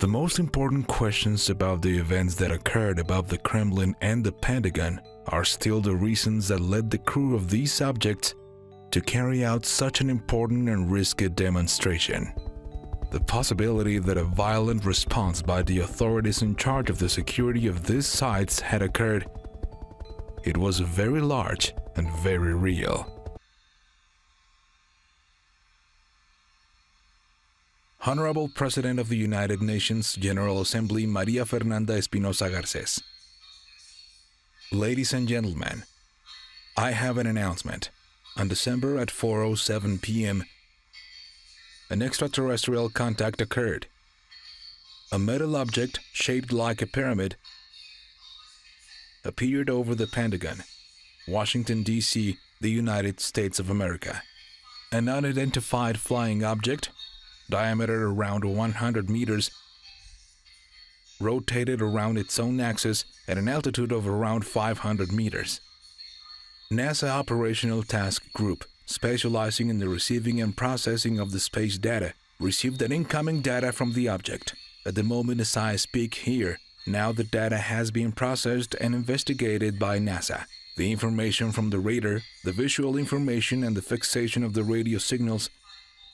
The most important questions about the events that occurred above the Kremlin and the Pentagon are still the reasons that led the crew of these objects to carry out such an important and risky demonstration. The possibility that a violent response by the authorities in charge of the security of these sites had occurred, it was very large and very real. Honorable President of the United Nations General Assembly Maria Fernanda Espinosa Garces. Ladies and gentlemen, I have an announcement. On December at 4:07 p.m., an extraterrestrial contact occurred. A metal object shaped like a pyramid appeared over the Pentagon, Washington D.C., the United States of America. An unidentified flying object diameter around 100 meters, rotated around its own axis at an altitude of around 500 meters. NASA Operational Task Group, specializing in the receiving and processing of the space data, received an incoming data from the object. At the moment as I speak here, now the data has been processed and investigated by NASA. The information from the radar, the visual information, and the fixation of the radio signals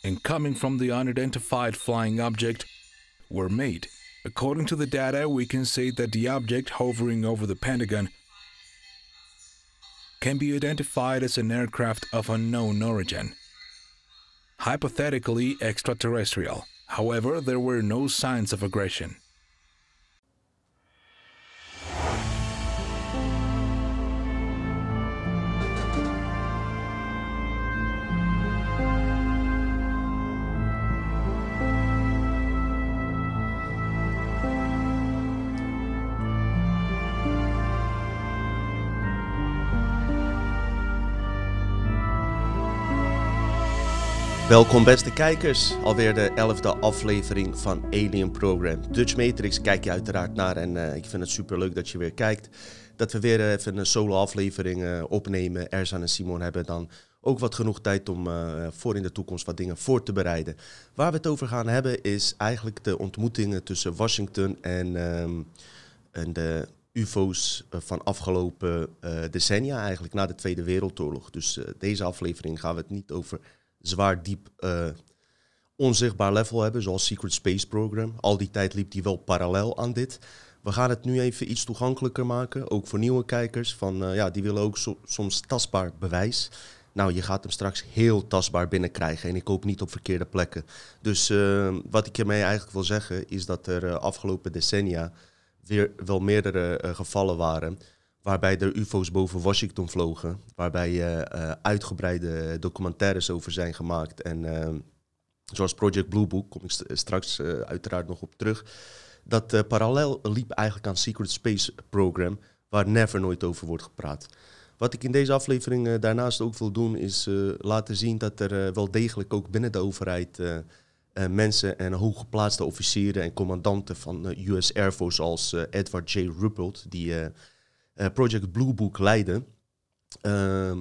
and coming from the unidentified flying object were made. According to the data, we can say that the object hovering over the Pentagon can be identified as an aircraft of unknown origin, hypothetically extraterrestrial. However, there were no signs of aggression. Welkom beste kijkers, alweer de elfde aflevering van Alien Program. Dutch Matrix kijk je uiteraard naar en uh, ik vind het super leuk dat je weer kijkt. Dat we weer even een solo aflevering uh, opnemen. Erzan en Simon hebben dan ook wat genoeg tijd om voor in de toekomst wat dingen voor te bereiden. Waar we het over gaan hebben is eigenlijk de ontmoetingen tussen Washington en, um, en de UFO's van afgelopen decennia, eigenlijk na de Tweede Wereldoorlog. Dus deze aflevering gaan we het niet over zwaar diep uh, onzichtbaar level hebben, zoals Secret Space Program. Al die tijd liep die wel parallel aan dit. We gaan het nu even iets toegankelijker maken, ook voor nieuwe kijkers. Van, uh, ja, die willen ook so soms tastbaar bewijs. Nou, je gaat hem straks heel tastbaar binnenkrijgen en ik hoop niet op verkeerde plekken. Dus uh, wat ik hiermee eigenlijk wil zeggen is dat er afgelopen decennia weer wel meerdere gevallen waren waarbij er UFO's boven Washington vlogen, waarbij uh, uitgebreide documentaires over zijn gemaakt. En uh, zoals Project Blue Book, kom ik st straks uiteraard nog op terug. Dat parallel liep eigenlijk aan Secret Space Program, waar never nooit over wordt gepraat. Wat ik in deze aflevering daarnaast ook wil doen, is laten zien dat er wel degelijk ook binnen de overheid mensen en hooggeplaatste officieren en commandanten van US Air Force als Edward J. Ruppelt, die Project Blue Book leiden. Uh,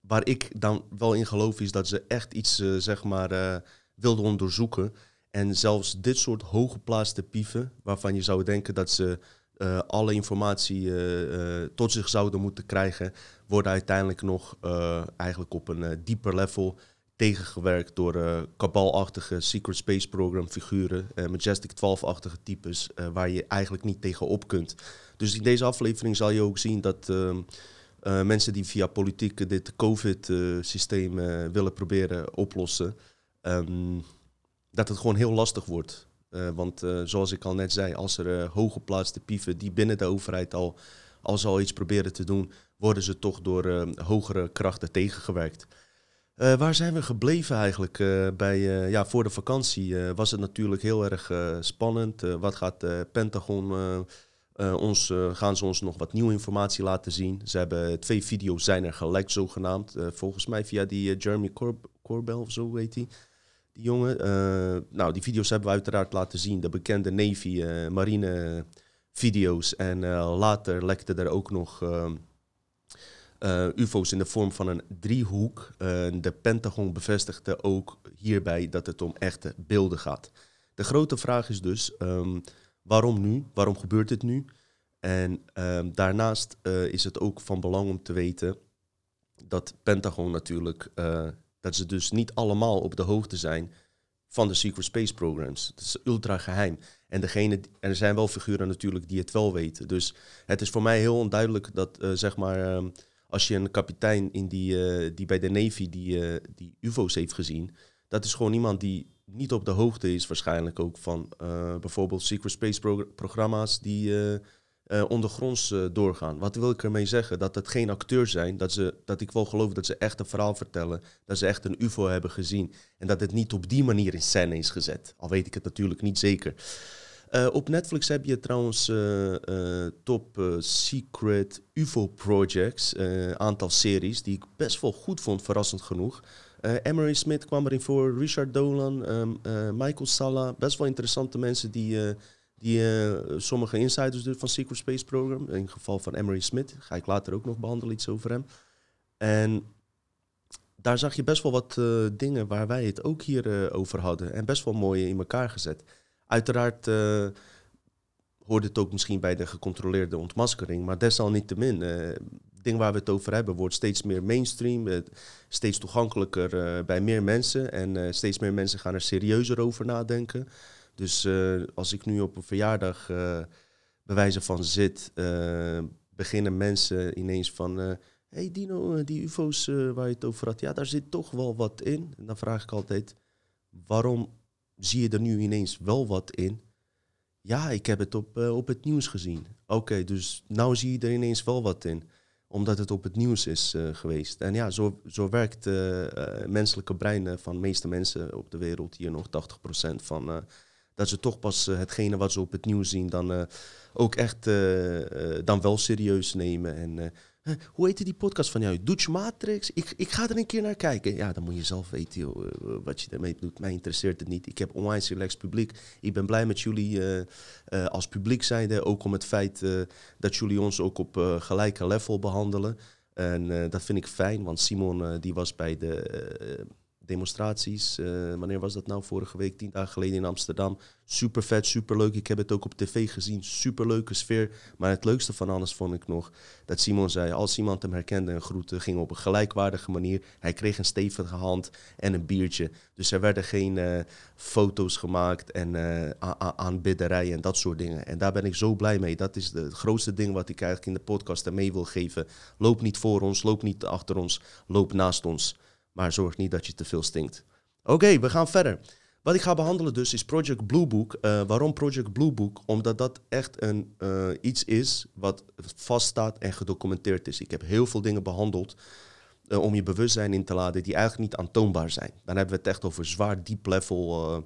waar ik dan wel in geloof is dat ze echt iets, uh, zeg maar, uh, wilden onderzoeken. En zelfs dit soort hooggeplaatste pieven, waarvan je zou denken dat ze alle informatie tot zich zouden moeten krijgen, worden uiteindelijk nog eigenlijk op een dieper level tegengewerkt door kabalachtige Secret Space Program figuren, Majestic 12-achtige types, waar je eigenlijk niet tegenop kunt. Dus in deze aflevering zal je ook zien dat ehm, mensen die via politiek dit COVID-systeem willen proberen oplossen, um, dat het gewoon heel lastig wordt. want zoals ik al net zei, als er hooggeplaatste pieven die binnen de overheid al, al zal iets proberen te doen, worden ze toch door hogere krachten tegengewerkt. Waar zijn we gebleven eigenlijk? Bij, ja, voor de vakantie was het natuurlijk heel erg spannend. wat gaat Pentagon ons, gaan ze ons nog wat nieuwe informatie laten zien? Ze hebben twee video's zijn er gelekt zogenaamd. volgens mij via die Jeremy Corb Corbell of zo heet hij. Die jongen. nou, die video's hebben we uiteraard laten zien. De bekende Navy marine video's. En later lekte er ook nog uh, UFO's in de vorm van een driehoek. De Pentagon bevestigde ook hierbij dat het om echte beelden gaat. De grote vraag is dus, ehm, waarom nu? Waarom gebeurt dit nu? En ehm, daarnaast eh, is het ook van belang om te weten dat Pentagon natuurlijk, uh, dat ze dus niet allemaal op de hoogte zijn van de Secret Space Programs. Het is ultra geheim. En degene, er zijn wel figuren natuurlijk die het wel weten. Dus het is voor mij heel onduidelijk dat, uh, zeg maar, ehm, als je een kapitein in die, die bij de Navy die, die UFO's heeft gezien, dat is gewoon iemand die niet op de hoogte is waarschijnlijk ook van bijvoorbeeld Secret Space programma's die uh, ondergronds uh, doorgaan. Wat wil ik ermee zeggen? Dat het geen acteurs zijn. Dat, ze, dat ik wel geloof dat ze echt een verhaal vertellen. Dat ze echt een UFO hebben gezien. En dat het niet op die manier in scène is gezet. Al weet ik het natuurlijk niet zeker. Op Netflix heb je trouwens top secret UFO projects. aantal series die ik best wel goed vond, verrassend genoeg. Emery Smith kwam erin voor, Richard Dolan, um, Michael Salla. Best wel interessante mensen die die uh, sommige insiders dus van Secret Space Program. In het geval van Emery Smith. Ga ik later ook nog behandelen, iets over hem. En daar zag je best wel wat dingen waar wij het ook hier over hadden. En best wel mooi in elkaar gezet. Uiteraard hoort het ook misschien bij de gecontroleerde ontmaskering. Maar desalniettemin, het ding waar we het over hebben wordt steeds meer mainstream. steeds toegankelijker bij meer mensen. En steeds meer mensen gaan er serieuzer over nadenken. Dus als ik nu op een verjaardag bij wijze van zit, beginnen mensen ineens van... hey Dino, die ufo's waar je het over had, ja, daar zit toch wel wat in. En dan vraag ik altijd, waarom zie je er nu ineens wel wat in? Ja, ik heb het op, op het nieuws gezien. Oké, dus nou zie je er ineens wel wat in omdat het op het nieuws is uh, geweest. En ja, zo, zo werkt het uh, menselijke brein van de meeste mensen op de wereld hier nog 80% van dat ze toch pas hetgene wat ze op het nieuws zien dan ook echt dan wel serieus nemen. En hoe heette die podcast van jou? Dutch Matrix? Ik, ik ga er een keer naar kijken. Ja, dan moet je zelf weten joh, wat je ermee doet. Mij interesseert het niet. Ik heb onwijs relaxed publiek. Ik ben blij met jullie als publiek zijnde. Ook om het feit dat jullie ons ook op gelijke level behandelen. En dat vind ik fijn, want Simon die was bij de demonstraties. Uh, wanneer was dat nou? Vorige week, tien dagen geleden in Amsterdam. Super vet, super leuk. Ik heb het ook op tv gezien. Super leuke sfeer. Maar het leukste van alles vond ik nog dat Simon zei: als iemand hem herkende en groette, ging op een gelijkwaardige manier. Hij kreeg een stevige hand en een biertje. Dus er werden geen uh, foto's gemaakt en uh, aanbidderijen en dat soort dingen. En daar ben ik zo blij mee. Dat is het grootste ding wat ik eigenlijk in de podcast mee wil geven. Loop niet voor ons, loop niet achter ons, loop naast ons. Maar zorg niet dat je te veel stinkt. Oké, we gaan verder. Wat ik ga behandelen dus is Project Blue Book. Uh, waarom Project Blue Book? Omdat dat echt een, uh, iets is wat vaststaat en gedocumenteerd is. Ik heb heel veel dingen behandeld uh, om je bewustzijn in te laden die eigenlijk niet aantoonbaar zijn. Dan hebben we het echt over zwaar deep level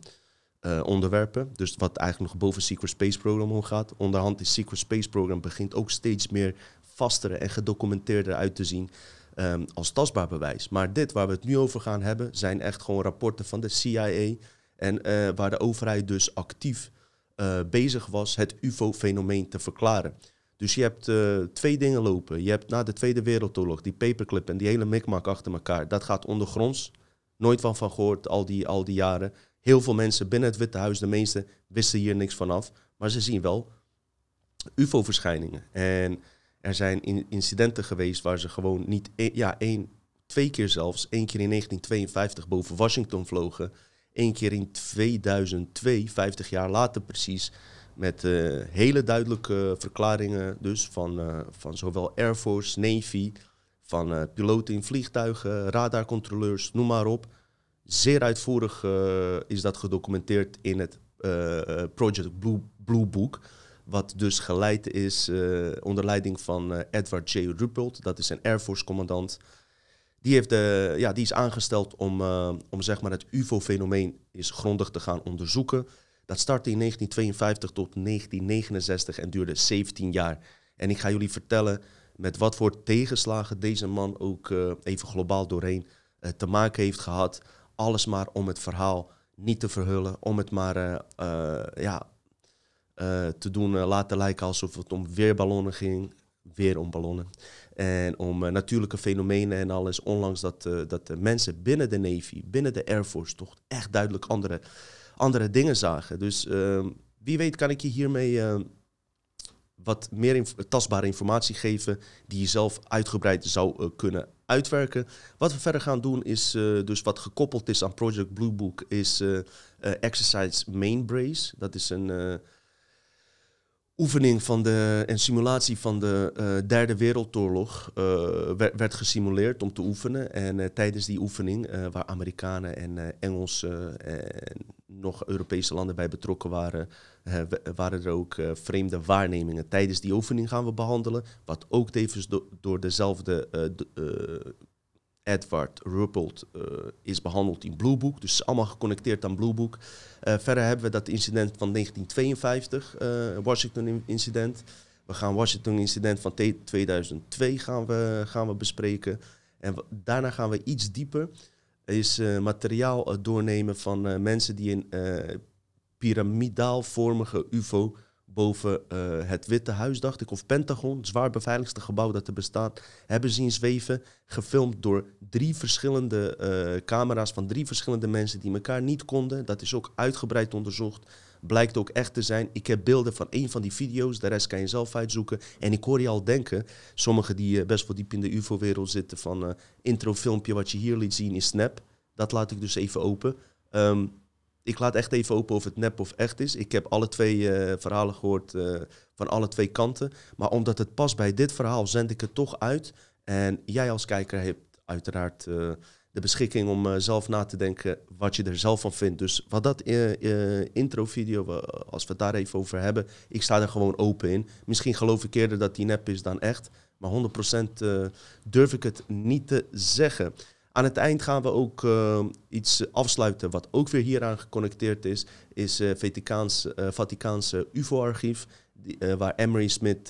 onderwerpen. Dus wat eigenlijk nog boven Secret Space Program omgaat. Onderhand is Secret Space Program begint ook steeds meer vastere en gedocumenteerder uit te zien. Um, als tastbaar bewijs. Maar dit waar we het nu over gaan hebben, zijn echt gewoon rapporten van de CIA. En uh, waar de overheid dus actief uh, bezig was het UFO-fenomeen te verklaren. Dus je hebt uh, twee dingen lopen. Je hebt na de Tweede Wereldoorlog die paperclip en die hele mikmak achter elkaar. Dat gaat ondergronds. Nooit van van gehoord al die, al die jaren. Heel veel mensen binnen het Witte Huis, de meeste, wisten hier niks vanaf. Maar ze zien wel UFO-verschijningen. En er zijn incidenten geweest waar ze gewoon niet, e-, ja, één, twee keer zelfs, één keer in 1952 boven Washington vlogen, één keer in 2002, 50 jaar later precies, met uh, hele duidelijke verklaringen dus van, uh, van zowel Air Force, Navy, van uh, piloten in vliegtuigen, radarcontroleurs, noem maar op. Zeer uitvoerig is dat gedocumenteerd in het Project Blue, Blue Book. Wat dus geleid is uh, onder leiding van uh, Edward J. Ruppelt. Dat is een Air Force commandant. Die, heeft de, ja, die is aangesteld om, uh, om zeg maar het UFO-fenomeen is grondig te gaan onderzoeken. Dat startte in 1952 tot 1969 en duurde 17 jaar. En ik ga jullie vertellen met wat voor tegenslagen deze man ook even globaal doorheen te maken heeft gehad. Alles maar om het verhaal niet te verhullen, om het maar ja, uh, te doen uh, laten lijken alsof het om weerballonnen ging. Weer om ballonnen. En om uh, natuurlijke fenomenen en alles. Onlangs dat, dat de mensen binnen de Navy, binnen de Air Force, toch echt duidelijk andere andere dingen zagen. Dus ehm, wie weet kan ik je hiermee ehm, wat meer tastbare informatie geven die je zelf uitgebreid zou kunnen uitwerken. Wat we verder gaan doen is dus wat gekoppeld is aan Project Blue Book is Exercise Main Brace. Dat is een oefening van de, en simulatie van de uh, Derde Wereldoorlog uh, werd, gesimuleerd om te oefenen. En uh, tijdens die oefening, waar Amerikanen en Engelsen en nog Europese landen bij betrokken waren, waren er ook vreemde waarnemingen. Tijdens die oefening gaan we behandelen, wat ook tevens do door dezelfde Edward Ruppelt uh, is behandeld in Blue Book. Dus allemaal geconnecteerd aan Blue Book. Uh, verder hebben we dat incident van 1952, uh, eh, Washington incident. We gaan Washington incident van 2002 gaan we, gaan we bespreken. En daarna gaan we iets dieper. Is materiaal doornemen van mensen die een piramidaalvormige UFO boven uh, het Witte Huis, dacht ik, of Pentagon, het zwaar beveiligste gebouw dat er bestaat, hebben zien zweven. Gefilmd door drie verschillende uh, camera's van drie verschillende mensen die elkaar niet konden. Dat is ook uitgebreid onderzocht. Blijkt ook echt te zijn. Ik heb beelden van een van die video's, de rest kan je zelf uitzoeken. En ik hoor je al denken, sommigen die uh, best wel diep in de UFO-wereld zitten, van intro-filmpje wat je hier liet zien is Snap. Dat laat ik dus even open. Um, ik laat echt even open of het nep of echt is. Ik heb alle twee eh, verhalen gehoord uh, van alle twee kanten. Maar omdat het past bij dit verhaal, zend ik het toch uit. En jij als kijker hebt uiteraard uh, de beschikking om zelf na te denken wat je er zelf van vindt. Dus wat dat intro-video, als we het daar even over hebben, ik sta er gewoon open in. Misschien geloof ik eerder dat die nep is dan echt. Maar 100% durf ik het niet te zeggen. Aan het eind gaan we ook uh, iets afsluiten wat ook weer hieraan geconnecteerd is. Is uh, Vaticaanse, uh, Vaticaanse UFO-archief. waar Emery Smith,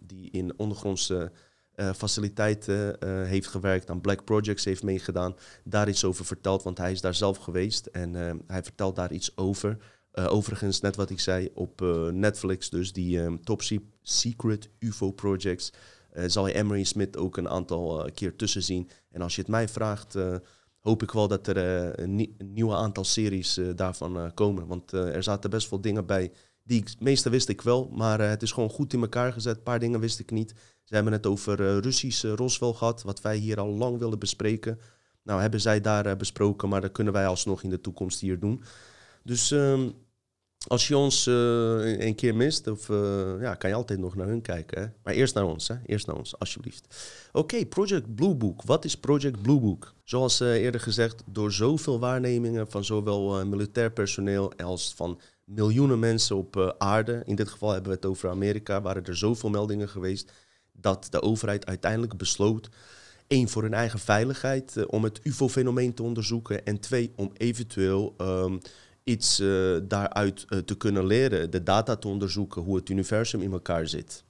die in ondergrondse faciliteiten heeft gewerkt, aan Black Projects heeft meegedaan, daar iets over vertelt. Want hij is daar zelf geweest en hij vertelt daar iets over. overigens, net wat ik zei, op Netflix, dus die Top Secret UFO Projects zal je Emery Smith ook een aantal uh, keer tussen zien. En als je het mij vraagt, uh, hoop ik wel dat er een, een nieuwe aantal series daarvan komen. Want er zaten best wel dingen bij. Die meeste wist ik wel, maar het is gewoon goed in elkaar gezet. Een paar dingen wist ik niet. Ze hebben het over Russische Roswell gehad, wat wij hier al lang willen bespreken. Nou, hebben zij daar besproken, maar dat kunnen wij alsnog in de toekomst hier doen. Dus um, als je ons uh, een keer mist, of, uh, ja, kan je altijd nog naar hun kijken. Maar eerst naar ons, hè? eerst naar ons, alsjeblieft. Oké, Project Blue Book. Wat is Project Blue Book? Zoals uh, eerder gezegd, door zoveel waarnemingen van zowel militair personeel als van miljoenen mensen op aarde. In dit geval hebben we het over Amerika, waren er zoveel meldingen geweest dat de overheid uiteindelijk besloot. één, voor hun eigen veiligheid, om het UFO-fenomeen te onderzoeken. En twee, om eventueel um, iets uh, daaruit uh, te kunnen leren, de data te onderzoeken, hoe het universum in elkaar zit.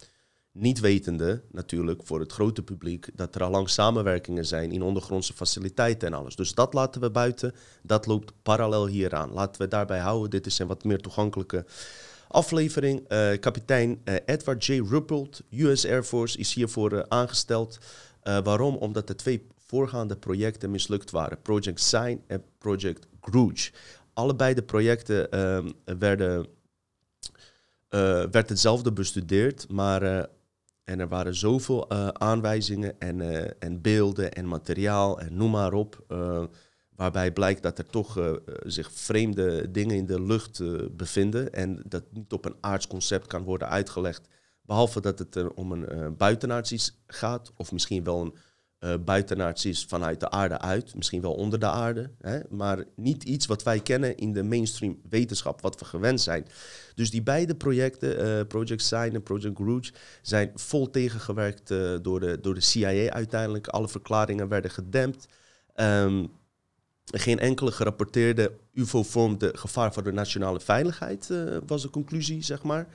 Niet wetende natuurlijk voor het grote publiek dat er al lang samenwerkingen zijn in ondergrondse faciliteiten en alles. Dus dat laten we buiten, dat loopt parallel hieraan. Laten we daarbij houden, dit is een wat meer toegankelijke aflevering. Uh, kapitein Edward J. Ruppelt, US Air Force, is hiervoor aangesteld. waarom? Omdat de twee voorgaande projecten mislukt waren. Project Sign en Project Grooge allebei de projecten ehm, werden, uh, werd hetzelfde bestudeerd, maar uh, en er waren zoveel uh, aanwijzingen en, en beelden en materiaal en noem maar op, waarbij blijkt dat er toch zich vreemde dingen in de lucht bevinden en dat niet op een aardsconcept kan worden uitgelegd, behalve dat het om een buitenaards gaat of misschien wel een uh, buitenaards is vanuit de aarde uit, misschien wel onder de aarde, hè, maar niet iets wat wij kennen in de mainstream wetenschap, wat we gewend zijn. Dus die beide projecten, uh, Project Sign en Project Rouge, zijn vol tegengewerkt uh, door, de, door de CIA uiteindelijk. Alle verklaringen werden gedempt. Um, geen enkele gerapporteerde UFO vormde gevaar voor de nationale veiligheid, was de conclusie, zeg maar.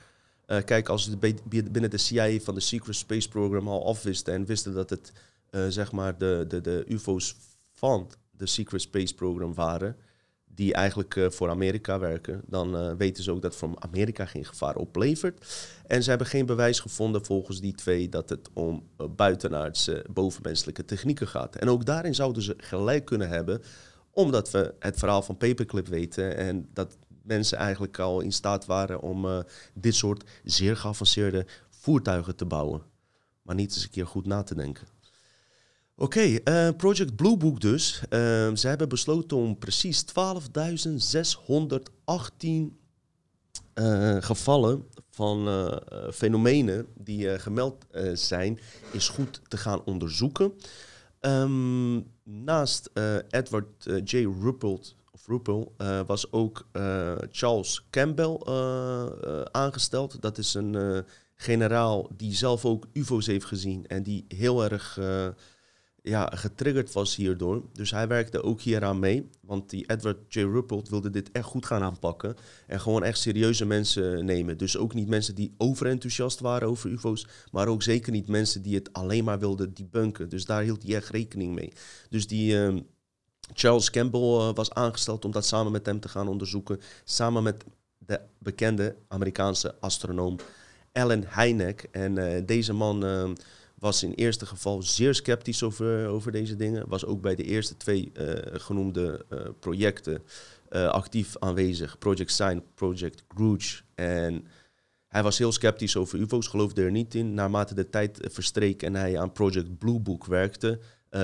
kijk, als ze binnen de CIA van de Secret Space Program al afwisten en wisten dat het uh, zeg maar de, de, de UFO's van de Secret Space Program waren, die eigenlijk uh, voor Amerika werken, dan uh, weten ze ook dat voor Amerika geen gevaar oplevert. En ze hebben geen bewijs gevonden volgens die twee dat het om buitenaardse bovenmenselijke technieken gaat. En ook daarin zouden ze gelijk kunnen hebben Omdat we het verhaal van Paperclip weten en dat mensen eigenlijk al in staat waren om dit soort zeer geavanceerde voertuigen te bouwen. Maar niet eens een keer goed na te denken. Oké, uh, Project Blue Book dus. Uh, ze hebben besloten om precies 12.618 uh, gevallen van uh, fenomenen die gemeld zijn, is goed te gaan onderzoeken. Um, naast Edward J. Ruppelt, of Ruppel was ook Charles Campbell aangesteld. Dat is een generaal die zelf ook UFO's heeft gezien en die heel erg ja, getriggerd was hierdoor. Dus hij werkte ook hieraan mee. Want die Edward J. Ruppelt wilde dit echt goed gaan aanpakken. En gewoon echt serieuze mensen nemen. Dus ook niet mensen die overenthousiast waren over UFO's. Maar ook zeker niet mensen die het alleen maar wilden debunken. Dus daar hield hij echt rekening mee. Dus die. Uh, Charles Campbell uh, was aangesteld om dat samen met hem te gaan onderzoeken. Samen met de bekende Amerikaanse astronoom Alan Hynek. En uh, deze man ehm, was in eerste geval zeer sceptisch over, over deze dingen. Was ook bij de eerste twee uh, genoemde uh, projecten uh, actief aanwezig. Project Sign, Project Grooge. En hij was heel sceptisch over UFO's, geloofde er niet in. Naarmate de tijd verstreek en hij aan Project Blue Book werkte,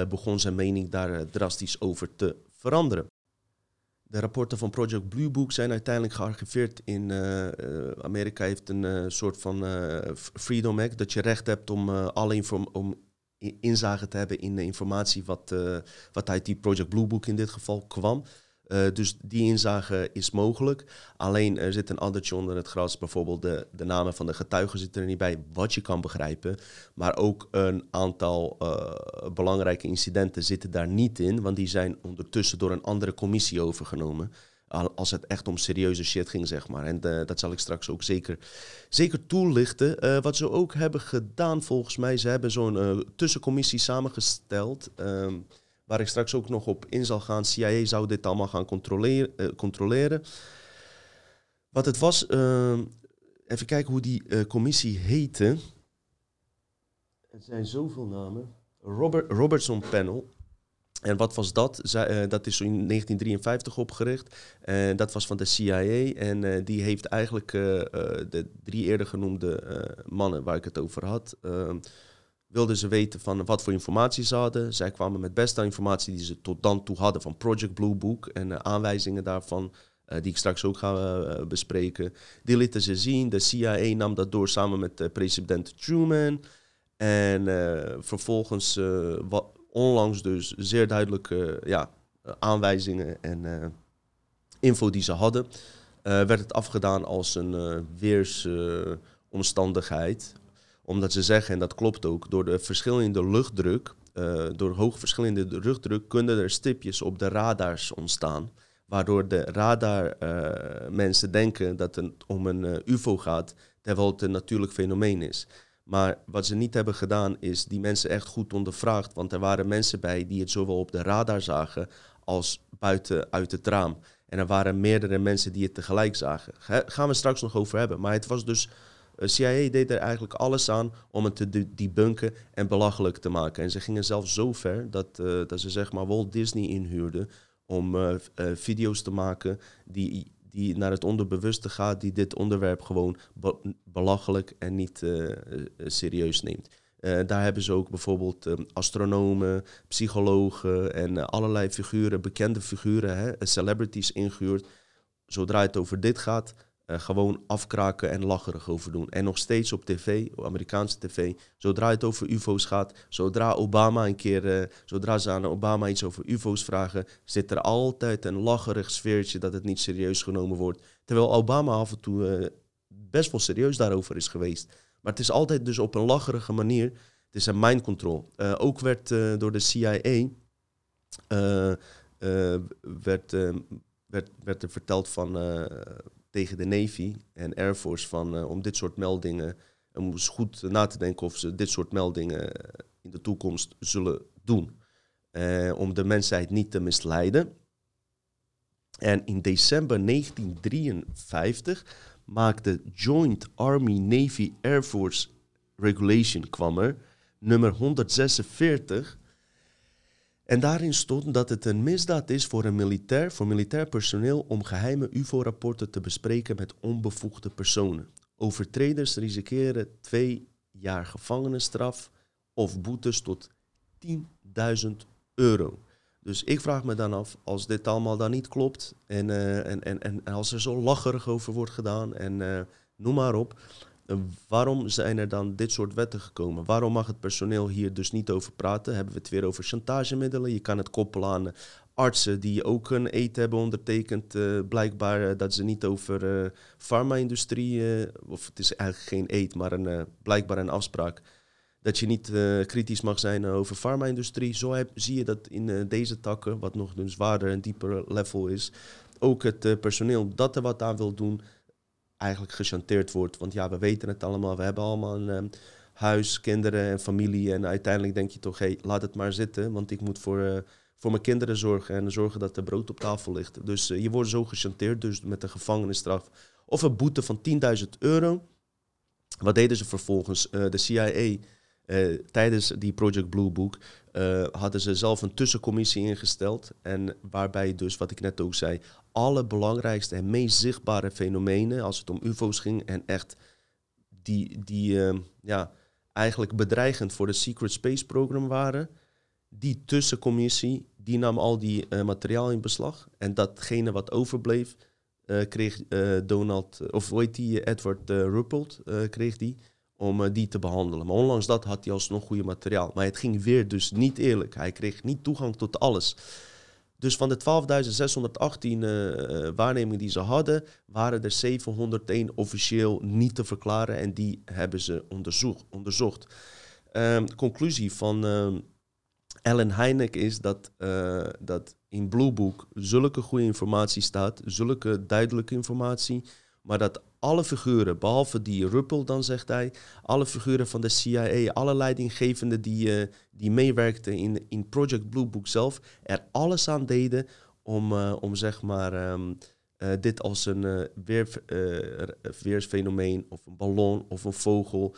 begon zijn mening daar drastisch over te veranderen. De rapporten van Project Blue Book zijn uiteindelijk gearchiveerd in uh, Amerika heeft een uh, soort van Freedom Act dat je recht hebt om alle inform om inzage te hebben in de informatie wat, wat uit die Project Blue Book in dit geval kwam. Uh, dus die inzage is mogelijk. Alleen er zit een addertje onder het gras. Bijvoorbeeld de, de namen van de getuigen zitten er niet bij, wat je kan begrijpen. Maar ook een aantal uh, belangrijke incidenten zitten daar niet in, want die zijn ondertussen door een andere commissie overgenomen. Als het echt om serieuze shit ging, zeg maar. En uh, dat zal ik straks ook zeker, zeker toelichten. wat ze ook hebben gedaan, volgens mij, ze hebben zo'n tussencommissie samengesteld. Ehm, waar ik straks ook nog op in zal gaan. CIA zou dit allemaal gaan controleren. Uh, controleren. Wat het was, uh, even kijken hoe die uh, commissie heette. Er zijn zoveel namen. Robert, Robertson Panel. En wat was dat? Uh, dat is in 1953 opgericht. Dat was van de CIA. En die heeft eigenlijk de drie eerder genoemde mannen waar ik het over had ehm, wilden ze weten van wat voor informatie ze hadden. Zij kwamen met beste informatie die ze tot dan toe hadden van Project Blue Book en uh, aanwijzingen daarvan, uh, die ik straks ook ga uh, bespreken. Die lieten ze zien. De CIA nam dat door samen met president Truman. En vervolgens, wat, onlangs dus, zeer duidelijke ja, aanwijzingen en info die ze hadden, werd het afgedaan als een weersomstandigheid omdat ze zeggen, en dat klopt ook, door de verschillende luchtdruk, uh, door hoog verschillende luchtdruk, kunnen er stipjes op de radars ontstaan. Waardoor de radar uh, mensen denken dat het om een uh, UFO gaat, terwijl het een natuurlijk fenomeen is. Maar wat ze niet hebben gedaan, is die mensen echt goed ondervraagd. Want er waren mensen bij die het zowel op de radar zagen als buiten uit het raam. En er waren meerdere mensen die het tegelijk zagen. Gaan we straks nog over hebben. Maar het was dus eh, CIA deed er eigenlijk alles aan om het te debunken en belachelijk te maken. En ze gingen zelfs zo ver dat, uh, dat ze zeg maar Walt Disney inhuurden om uh, video's te maken die, die naar het onderbewuste gaat, die dit onderwerp gewoon belachelijk en niet serieus neemt. daar hebben ze ook bijvoorbeeld astronomen, psychologen en allerlei figuren, bekende figuren, hè, celebrities ingehuurd. Zodra het over dit gaat, uh, gewoon afkraken en lacherig over doen. En nog steeds op tv, Amerikaanse tv, zodra het over UFO's gaat, zodra Obama een keer, uh, zodra ze aan Obama iets over UFO's vragen, zit er altijd een lacherig sfeertje dat het niet serieus genomen wordt. Terwijl Obama af en toe uh, best wel serieus daarover is geweest. Maar het is altijd dus op een lacherige manier. Het is een mind control. ook werd door de CIA werd, werd, werd er verteld van tegen de Navy en Air Force van, uh, om dit soort meldingen, om eens goed na te denken of ze dit soort meldingen eh, in de toekomst zullen doen. Om de mensheid niet te misleiden. En in december 1953 maakte Joint Army Navy Air Force Regulation kwam er, nummer 146. En daarin stond dat het een misdaad is voor een militair, voor militair personeel om geheime UFO-rapporten te bespreken met onbevoegde personen. Overtreders riskeren twee jaar gevangenisstraf of boetes tot 10.000 euro. Dus ik vraag me dan af, als dit allemaal dan niet klopt en, uh, en, en, en als er zo lacherig over wordt gedaan en uh, noem maar op, waarom zijn er dan dit soort wetten gekomen? Waarom mag het personeel hier dus niet over praten? Hebben we het weer over chantagemiddelen? Je kan het koppelen aan artsen die ook een eet hebben ondertekend, blijkbaar dat ze niet over farma-industrie, of het is eigenlijk geen eet, maar een, blijkbaar een afspraak dat je niet uh, kritisch mag zijn over farma-industrie. Zo heb, zie je dat in uh, deze takken, wat nog een zwaarder en dieper level is, ook het uh, personeel dat er wat aan wil doen, eigenlijk gechanteerd wordt. Want ja, we weten het allemaal, we hebben allemaal een um, huis, kinderen en familie. En uiteindelijk denk je toch, hé, hey, laat het maar zitten, want ik moet voor, voor mijn kinderen zorgen en zorgen dat er brood op tafel ligt. Dus je wordt zo gechanteerd, dus met een gevangenisstraf of een boete van 10.000 euro. Wat deden ze vervolgens? de CIA uh, tijdens die Project Blue Book uh, hadden ze zelf een tussencommissie ingesteld. En waarbij dus, wat ik net ook zei, alle belangrijkste en meest zichtbare fenomenen, als het om UFO's ging en echt die, die uh, ja, eigenlijk bedreigend voor het Secret Space Program waren, die tussencommissie, die nam al die materiaal in beslag. En datgene wat overbleef, kreeg Donald, of hoe die, Edward Ruppelt, kreeg die om uh, die te behandelen. Maar ondanks dat had hij alsnog goede materiaal. Maar het ging weer dus niet eerlijk. Hij kreeg niet toegang tot alles. Dus van de 12.618 uh, waarnemingen die ze hadden, waren er 701 officieel niet te verklaren. En die hebben ze onderzocht. onderzocht. Um, conclusie van uh, Ellen Heineck is dat, dat in Blue Book zulke goede informatie staat, zulke duidelijke informatie, maar dat alle figuren, behalve die Ruppel dan zegt hij, alle figuren van de CIA, alle leidinggevenden die, uh, die meewerkten in, in Project Blue Book zelf, er alles aan deden om, uh, om zeg maar um, uh, dit als een weer, weersfenomeen of een ballon of een vogel,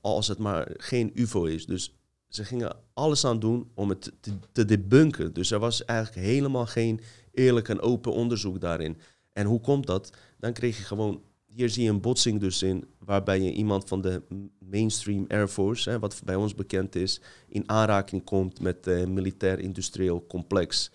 als het maar geen UFO is. Dus ze gingen alles aan doen om het te, te debunken. Dus er was eigenlijk helemaal geen eerlijk en open onderzoek daarin. En hoe komt dat? Dan kreeg je gewoon, hier zie je een botsing dus in, waarbij je iemand van de mainstream Air Force, hè, wat bij ons bekend is, in aanraking komt met het militair-industrieel complex.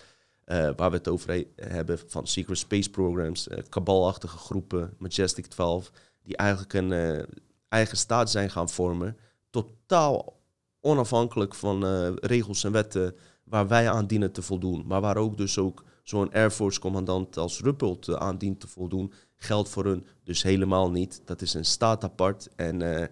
Uh, waar we het over hebben van secret space programs, uh, kabalachtige groepen, Majestic 12, die eigenlijk een eigen staat zijn gaan vormen, totaal onafhankelijk van regels en wetten waar wij aan dienen te voldoen, maar waar ook dus ook zo'n Air Force commandant als Ruppelt aan dient te voldoen, geldt voor hun dus helemaal niet. Dat is een staat apart en uh,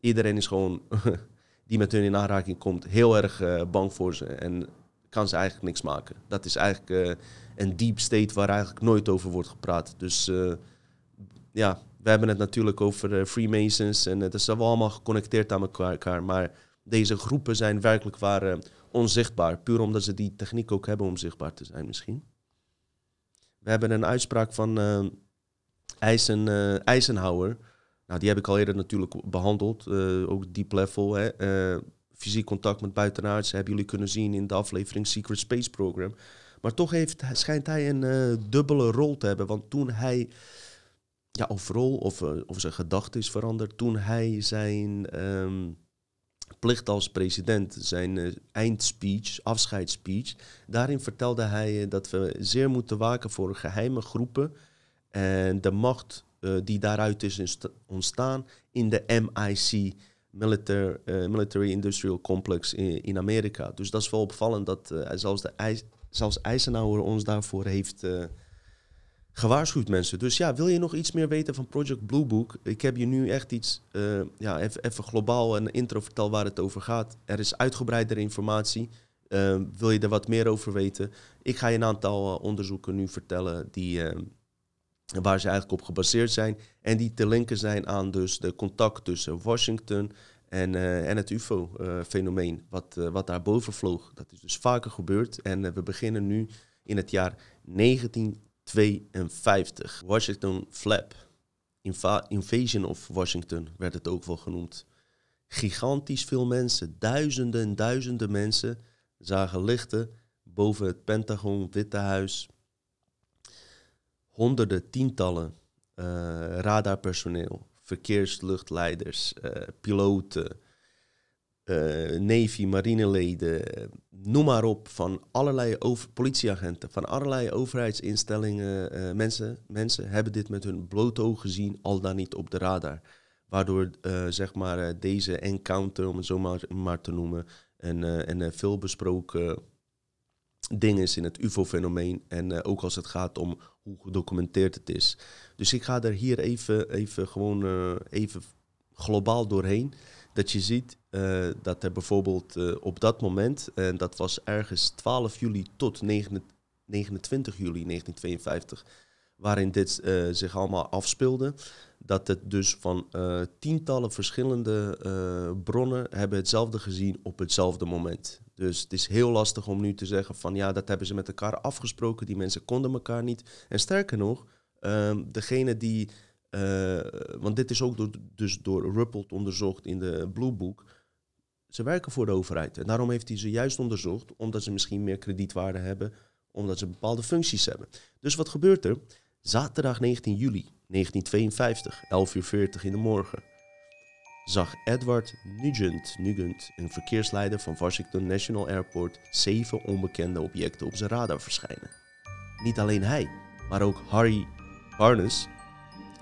iedereen is gewoon, die met hun in aanraking komt, heel erg uh, bang voor ze en kan ze eigenlijk niks maken. Dat is eigenlijk een deep state waar eigenlijk nooit over wordt gepraat. Dus ja, we hebben het natuurlijk over Freemasons en het is wel allemaal geconnecteerd aan elkaar, maar deze groepen zijn werkelijk waar onzichtbaar. Puur omdat ze die techniek ook hebben om zichtbaar te zijn misschien. We hebben een uitspraak van uh, Eisen, Eisenhower. Nou, die heb ik al eerder natuurlijk behandeld. Ook deep level. Hè. fysiek contact met buitenaards hebben jullie kunnen zien in de aflevering Secret Space Program. Maar toch heeft, schijnt hij een dubbele rol te hebben. Want toen hij, ja, of rol of, of zijn gedachte is veranderd, toen hij zijn... Um, plicht als president, zijn uh, eindspeech, afscheidsspeech. Daarin vertelde hij uh, dat we zeer moeten waken voor geheime groepen en de macht uh, die daaruit is ontstaan in de MIC, Military, Military Industrial Complex in, in, Amerika. Dus dat is wel opvallend dat zelfs, de, zelfs Eisenhower ons daarvoor heeft gewaarschuwd mensen. Dus ja, wil je nog iets meer weten van Project Blue Book? Ik heb je nu echt iets, uh, ja, even, globaal een intro vertel waar het over gaat. Er is uitgebreidere informatie. Uh, wil je er wat meer over weten? Ik ga je een aantal uh, onderzoeken nu vertellen die, waar ze eigenlijk op gebaseerd zijn. En die te linken zijn aan dus de contact tussen Washington en, en het UFO-fenomeen. wat, wat daar boven vloog. Dat is dus vaker gebeurd. En we beginnen nu in het jaar 19 52. Washington Flap. Invasion of Washington werd het ook wel genoemd. Gigantisch veel mensen, duizenden en duizenden mensen zagen lichten boven het Pentagon, Witte Huis. Honderden, tientallen uh, radarpersoneel, verkeersluchtleiders, uh, piloten, uh, Navy, marineleden, noem maar op, van allerlei over, politieagenten, van allerlei overheidsinstellingen. mensen, mensen hebben dit met hun blote ogen gezien, al dan niet op de radar. Waardoor zeg maar, deze encounter, om het zo maar, maar te noemen, een, een veel besproken ding is in het UFO-fenomeen. En ook als het gaat om hoe gedocumenteerd het is. Dus ik ga er hier even, even gewoon even globaal doorheen. Dat je ziet uh, dat er bijvoorbeeld uh, op dat moment, en dat was ergens 12 juli tot 29 juli 1952, waarin dit zich allemaal afspeelde, dat het dus van tientallen verschillende bronnen hebben hetzelfde gezien op hetzelfde moment. Dus het is heel lastig om nu te zeggen van ja, dat hebben ze met elkaar afgesproken. Die mensen konden elkaar niet. En sterker nog, um, degene die. Want dit is ook door, dus door Ruppelt onderzocht in de Blue Book. Ze werken voor de overheid. En daarom heeft hij ze juist onderzocht, omdat ze misschien meer kredietwaarde hebben, omdat ze bepaalde functies hebben. Dus wat gebeurt er? Zaterdag 19 juli 1952, 11 uur 40 in de morgen zag Edward Nugent, Nugent, een verkeersleider van Washington National Airport, zeven onbekende objecten op zijn radar verschijnen. Niet alleen hij, maar ook Harry Barnes,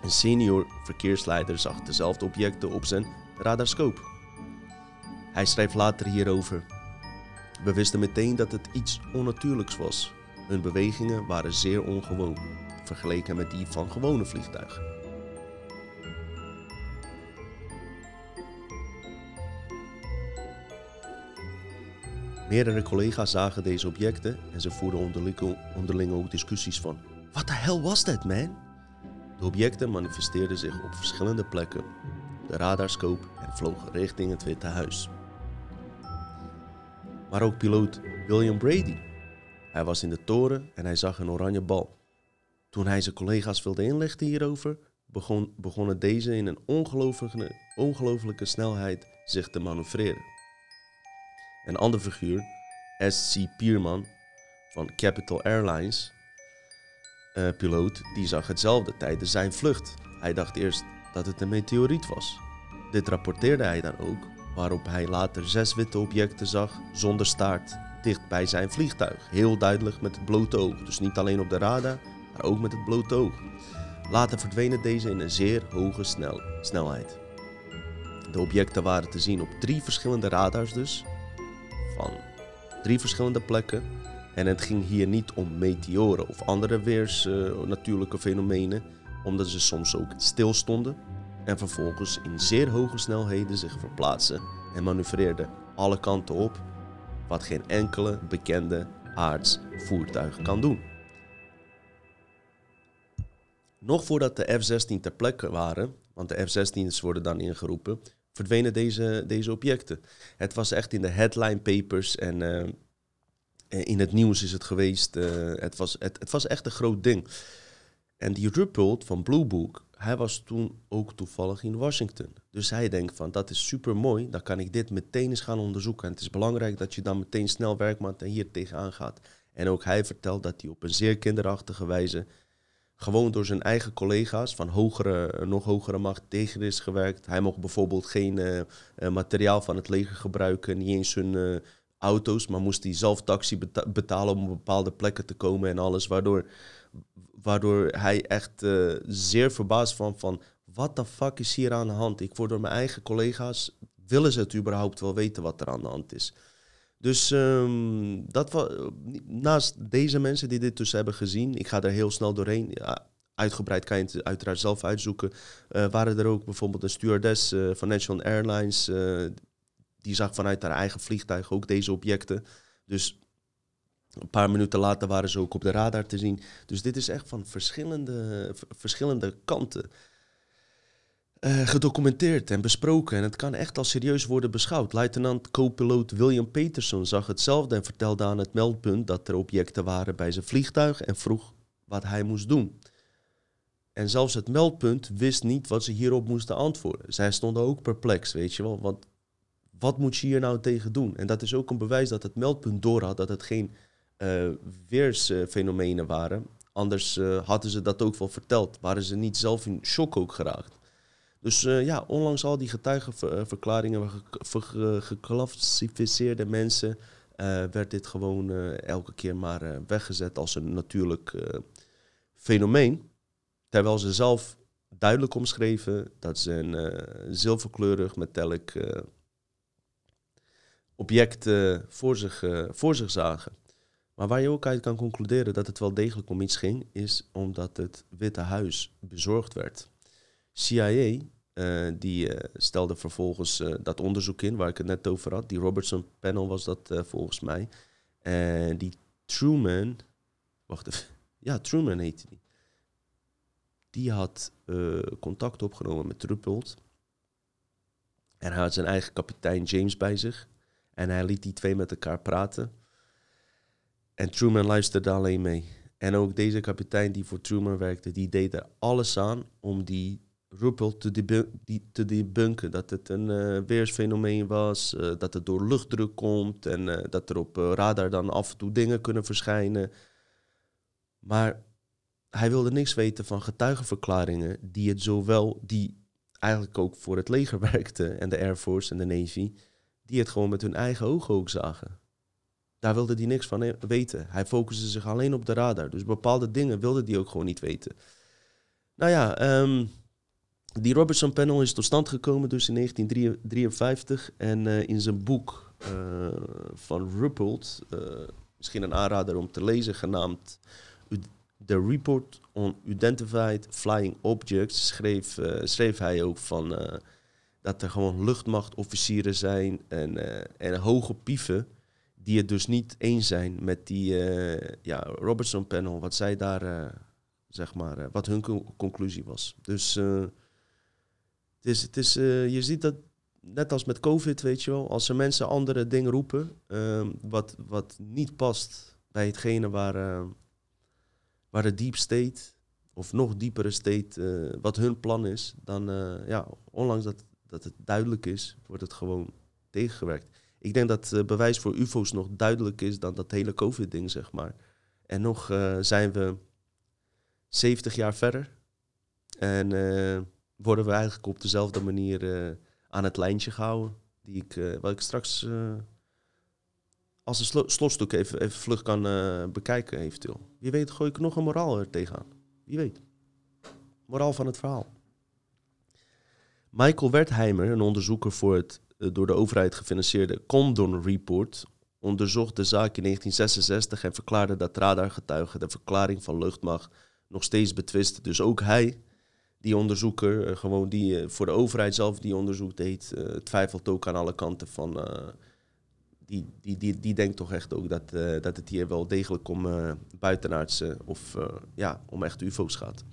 een senior verkeersleider, zag dezelfde objecten op zijn radarscope. Hij schrijft later hierover. We wisten meteen dat het iets onnatuurlijks was. Hun bewegingen waren zeer ongewoon, vergeleken met die van gewone vliegtuigen. Meerdere collega's zagen deze objecten en ze voerden onderling, ook discussies van: Wat de hel was dat, man? De objecten manifesteerden zich op verschillende plekken de radarscope en vlogen richting het Witte Huis. Maar ook piloot William Brady. Hij was in de toren en hij zag een oranje bal. Toen hij zijn collega's wilde inlichten hierover, begon, begonnen deze in een ongelooflijke snelheid zich te manoeuvreren. Een andere figuur, S.C. Pierman van Capital Airlines, uh, piloot, die zag hetzelfde tijdens zijn vlucht. Hij dacht eerst dat het een meteoriet was. Dit rapporteerde hij dan ook, waarop hij later zes witte objecten zag zonder staart dicht bij zijn vliegtuig. Heel duidelijk met het blote oog. Dus niet alleen op de radar, maar ook met het blote oog. Later verdwenen deze in een zeer hoge snel snelheid. De objecten waren te zien op drie verschillende radars dus, van drie verschillende plekken. En het ging hier niet om meteoren of andere weersnatuurlijke uh, fenomenen, omdat ze soms ook stilstonden en vervolgens in zeer hoge snelheden zich verplaatsen en manoeuvreerden alle kanten op, wat geen enkele bekende aards voertuig kan doen. Nog voordat de F-16 ter plekke waren, want de F-16's worden dan ingeroepen, verdwenen deze, deze objecten. Het was echt in de headline papers en uh, in het nieuws is het geweest. Uh, het, was, het, het, was echt een groot ding. En die Ruppelt van Blue Book, hij was toen ook toevallig in Washington. Dus hij denkt van, dat is super mooi, dan kan ik dit meteen eens gaan onderzoeken. En het is belangrijk dat je dan meteen snel werkt en hier tegenaan gaat. En ook hij vertelt dat hij op een zeer kinderachtige wijze gewoon door zijn eigen collega's van hogere, nog hogere macht tegen is gewerkt. Hij mocht bijvoorbeeld geen uh, materiaal van het leger gebruiken, niet eens hun uh, auto's, maar moest hij zelf taxi betalen om op bepaalde plekken te komen en alles. Waardoor, waardoor hij echt zeer verbaasd van, van wat de fuck is hier aan de hand? Ik word door mijn eigen collega's, willen ze het überhaupt wel weten wat er aan de hand is? Dus um, dat was, naast deze mensen die dit dus hebben gezien, ik ga er heel snel doorheen. Uitgebreid kan je het uiteraard zelf uitzoeken. Uh, waren er ook bijvoorbeeld een stewardess uh, van National Airlines. Die zag vanuit haar eigen vliegtuig ook deze objecten. Dus een paar minuten later waren ze ook op de radar te zien. Dus dit is echt van verschillende, verschillende kanten. Uh, gedocumenteerd en besproken en het kan echt als serieus worden beschouwd. Luitenant co-piloot William Peterson zag hetzelfde en vertelde aan het meldpunt dat er objecten waren bij zijn vliegtuig en vroeg wat hij moest doen. En zelfs het meldpunt wist niet wat ze hierop moesten antwoorden. Zij stonden ook perplex, weet je wel, want wat moet je hier nou tegen doen? En dat is ook een bewijs dat het meldpunt doorhad dat het geen uh, weersfenomenen waren. Anders hadden ze dat ook wel verteld. Waren ze niet zelf in shock ook geraakt. Dus ja, ondanks al die getuigenverklaringen van geclassificeerde mensen, werd dit gewoon elke keer maar weggezet als een natuurlijk fenomeen. Terwijl ze zelf duidelijk omschreven dat ze een zilverkleurig metallic object voor, zich, voor zich zagen. Maar waar je ook uit kan concluderen dat het wel degelijk om iets ging, is omdat het Witte Huis bezorgd werd. CIA die stelde vervolgens dat onderzoek in waar ik het net over had. Die Robertson panel was dat volgens mij. En die Truman, wacht even, ja Truman heette die die had contact opgenomen met Ruppelt. En hij had zijn eigen kapitein James bij zich. En hij liet die twee met elkaar praten. En Truman luisterde alleen mee. En ook deze kapitein die voor Truman werkte, die deed er alles aan om die Ruppelt te, te debunken. Dat het een uh, weersfenomeen was, uh, dat het door luchtdruk komt en uh, dat er op radar dan af en toe dingen kunnen verschijnen. Maar hij wilde niks weten van getuigenverklaringen die het zowel, die eigenlijk ook voor het leger werkten en de Air Force en de Navy, die het gewoon met hun eigen ogen ook zagen. Daar wilde hij niks van weten. Hij focuste zich alleen op de radar. Dus bepaalde dingen wilde hij ook gewoon niet weten. Nou ja, um, die Robertson Panel is tot stand gekomen dus in 1953. En uh, in zijn boek uh, van Ruppelt, uh, misschien een aanrader om te lezen, genaamd The Report on Identified Flying Objects schreef, schreef hij ook van dat er gewoon luchtmachtofficieren zijn en, en hoge pieven die het dus niet eens zijn met die ja, Robertson panel, wat zij daar, zeg maar, wat hun co conclusie was. Dus het is, het is, je ziet dat net als met COVID, weet je wel, als er mensen andere dingen roepen, ehm, wat, wat niet past bij hetgene waar waar de deep state of nog diepere state, wat hun plan is, dan ja, ondanks dat, dat het duidelijk is, wordt het gewoon tegengewerkt. Ik denk dat uh, bewijs voor UFO's nog duidelijker is dan dat hele COVID-ding, zeg maar. En nog zijn we 70 jaar verder en worden we eigenlijk op dezelfde manier aan het lijntje gehouden, die ik, wat ik straks als een sl slotstuk even, even vlug kan bekijken eventueel. Wie weet gooi ik nog een moraal er tegenaan. Wie weet. Moraal van het verhaal. Michael Wertheimer, een onderzoeker voor het door de overheid gefinancierde Condon Report, onderzocht de zaak in 1966 en verklaarde dat radargetuigen de verklaring van luchtmacht nog steeds betwisten. Dus ook hij, die onderzoeker, uh, gewoon die voor de overheid zelf die onderzoek deed, twijfelt ook aan alle kanten van die, die, die, die denkt toch echt ook dat, dat het hier wel degelijk om uh, buitenaardse of ja, om echt UFO's gaat.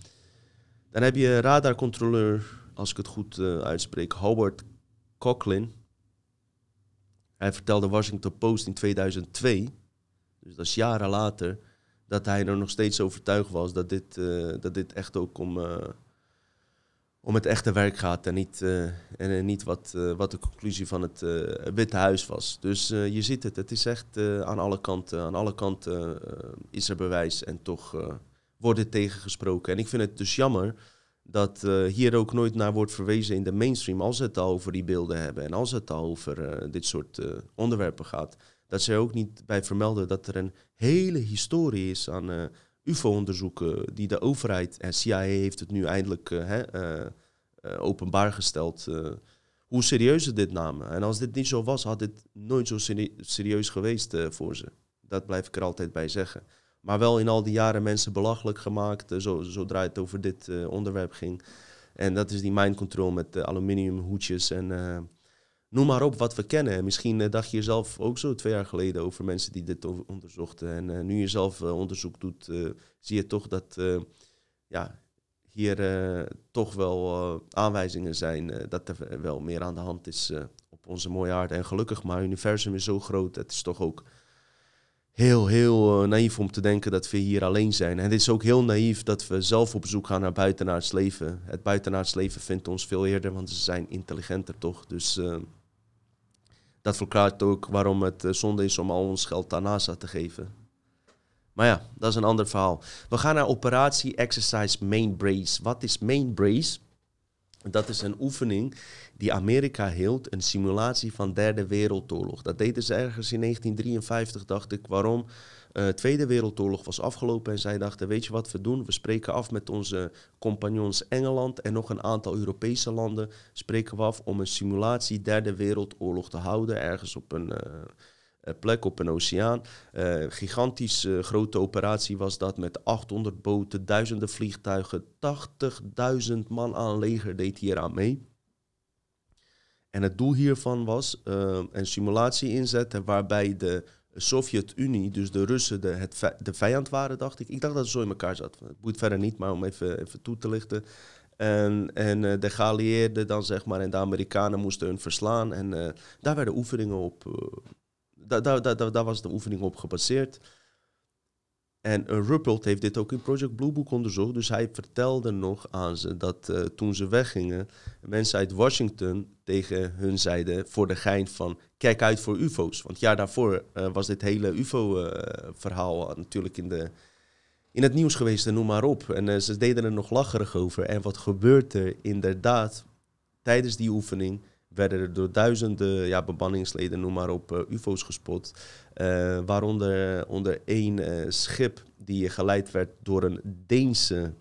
Dan heb je radarcontroleur, als ik het goed uitspreek, Howard Coughlin. Hij vertelde Washington Post in 2002, dus dat is jaren later, dat hij er nog steeds overtuigd was dat dit, dat dit echt ook om om het echte werk gaat en niet, uh, en niet wat, wat de conclusie van het Witte Huis was. Dus je ziet het, het is echt aan alle kanten, aan alle kanten is er bewijs en toch wordt het tegengesproken. En ik vind het dus jammer dat hier ook nooit naar wordt verwezen in de mainstream als het al over die beelden hebben en als het al over dit soort onderwerpen gaat. Dat ze er ook niet bij vermelden dat er een hele historie is aan UFO-onderzoeken die de overheid en CIA heeft het nu eindelijk openbaar gesteld. hoe serieus ze dit namen. En als dit niet zo was, had dit nooit zo serieus geweest voor ze. Dat blijf ik er altijd bij zeggen. Maar wel in al die jaren mensen belachelijk gemaakt, zo, zodra het over dit onderwerp ging. En dat is die mind control met aluminium hoedjes en noem maar op wat we kennen. Misschien dacht je zelf ook zo twee jaar geleden over mensen die dit onderzochten. En nu je zelf onderzoek doet, zie je toch dat ja, hier toch wel aanwijzingen zijn dat er wel meer aan de hand is op onze mooie aarde. En gelukkig, maar het universum is zo groot. Het is toch ook heel, heel naïef om te denken dat we hier alleen zijn. En het is ook heel naïef dat we zelf op zoek gaan naar buitenaards leven. Het buitenaards leven vindt ons veel eerder, want ze zijn intelligenter toch. Dus Dat verklaart ook waarom het zonde is om al ons geld aan NASA te geven. Maar ja, dat is een ander verhaal. We gaan naar operatie Exercise Main Brace. Wat is Main Brace? Dat is een oefening die Amerika hield, een simulatie van derde wereldoorlog. Dat deden ze ergens in 1953, dacht ik. Waarom? Uh, Tweede Wereldoorlog was afgelopen en zij dachten, weet je wat we doen? We spreken af met onze compagnons Engeland en nog een aantal Europese landen. Spreken we af om een simulatie Derde Wereldoorlog te houden, ergens op een... Uh, plek op een oceaan. Uh, gigantisch grote operatie was dat met 800 boten, duizenden vliegtuigen, 80.000 man aan leger deed hier aan mee. En het doel hiervan was een simulatie inzetten waarbij de Sovjet-Unie, dus de Russen, de, het, de vijand waren, dacht ik. Ik dacht dat het zo in elkaar zat. Het boeit verder niet, maar om even, even toe te lichten. En, en uh, de geallieerden dan, zeg maar, en de Amerikanen moesten hun verslaan. En uh, daar werden oefeningen op... Uh, daar, daar, daar, daar was de oefening op gebaseerd. En uh, Ruppelt heeft dit ook in Project Blue Book onderzocht. Dus hij vertelde nog aan ze dat uh, toen ze weggingen, mensen uit Washington tegen hun zeiden voor de gein van kijk uit voor UFO's. Want jaar daarvoor uh, was dit hele UFO-verhaal natuurlijk in, de, in het nieuws geweest en noem maar op. En ze deden er nog lacherig over. En wat gebeurt er inderdaad tijdens die oefening? Werden er door duizenden ja, bemanningsleden, noem maar op, uh, UFO's gespot. Uh, waaronder onder één uh, schip die geleid werd door een Deense,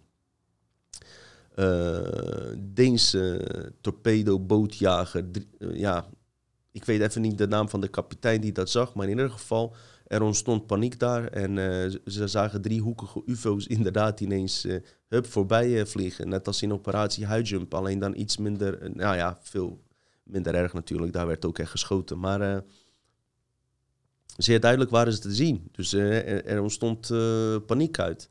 Deense torpedobootjager. ja, ik weet even niet de naam van de kapitein die dat zag, maar in ieder geval, er ontstond paniek daar. En ze zagen driehoekige UFO's inderdaad ineens hup, voorbij vliegen. Net als in operatie Highjump, alleen dan iets minder, nou ja, veel minder erg natuurlijk, daar werd ook echt geschoten. Maar uh, zeer duidelijk waren ze te zien. Dus uh, er, ontstond uh, paniek uit.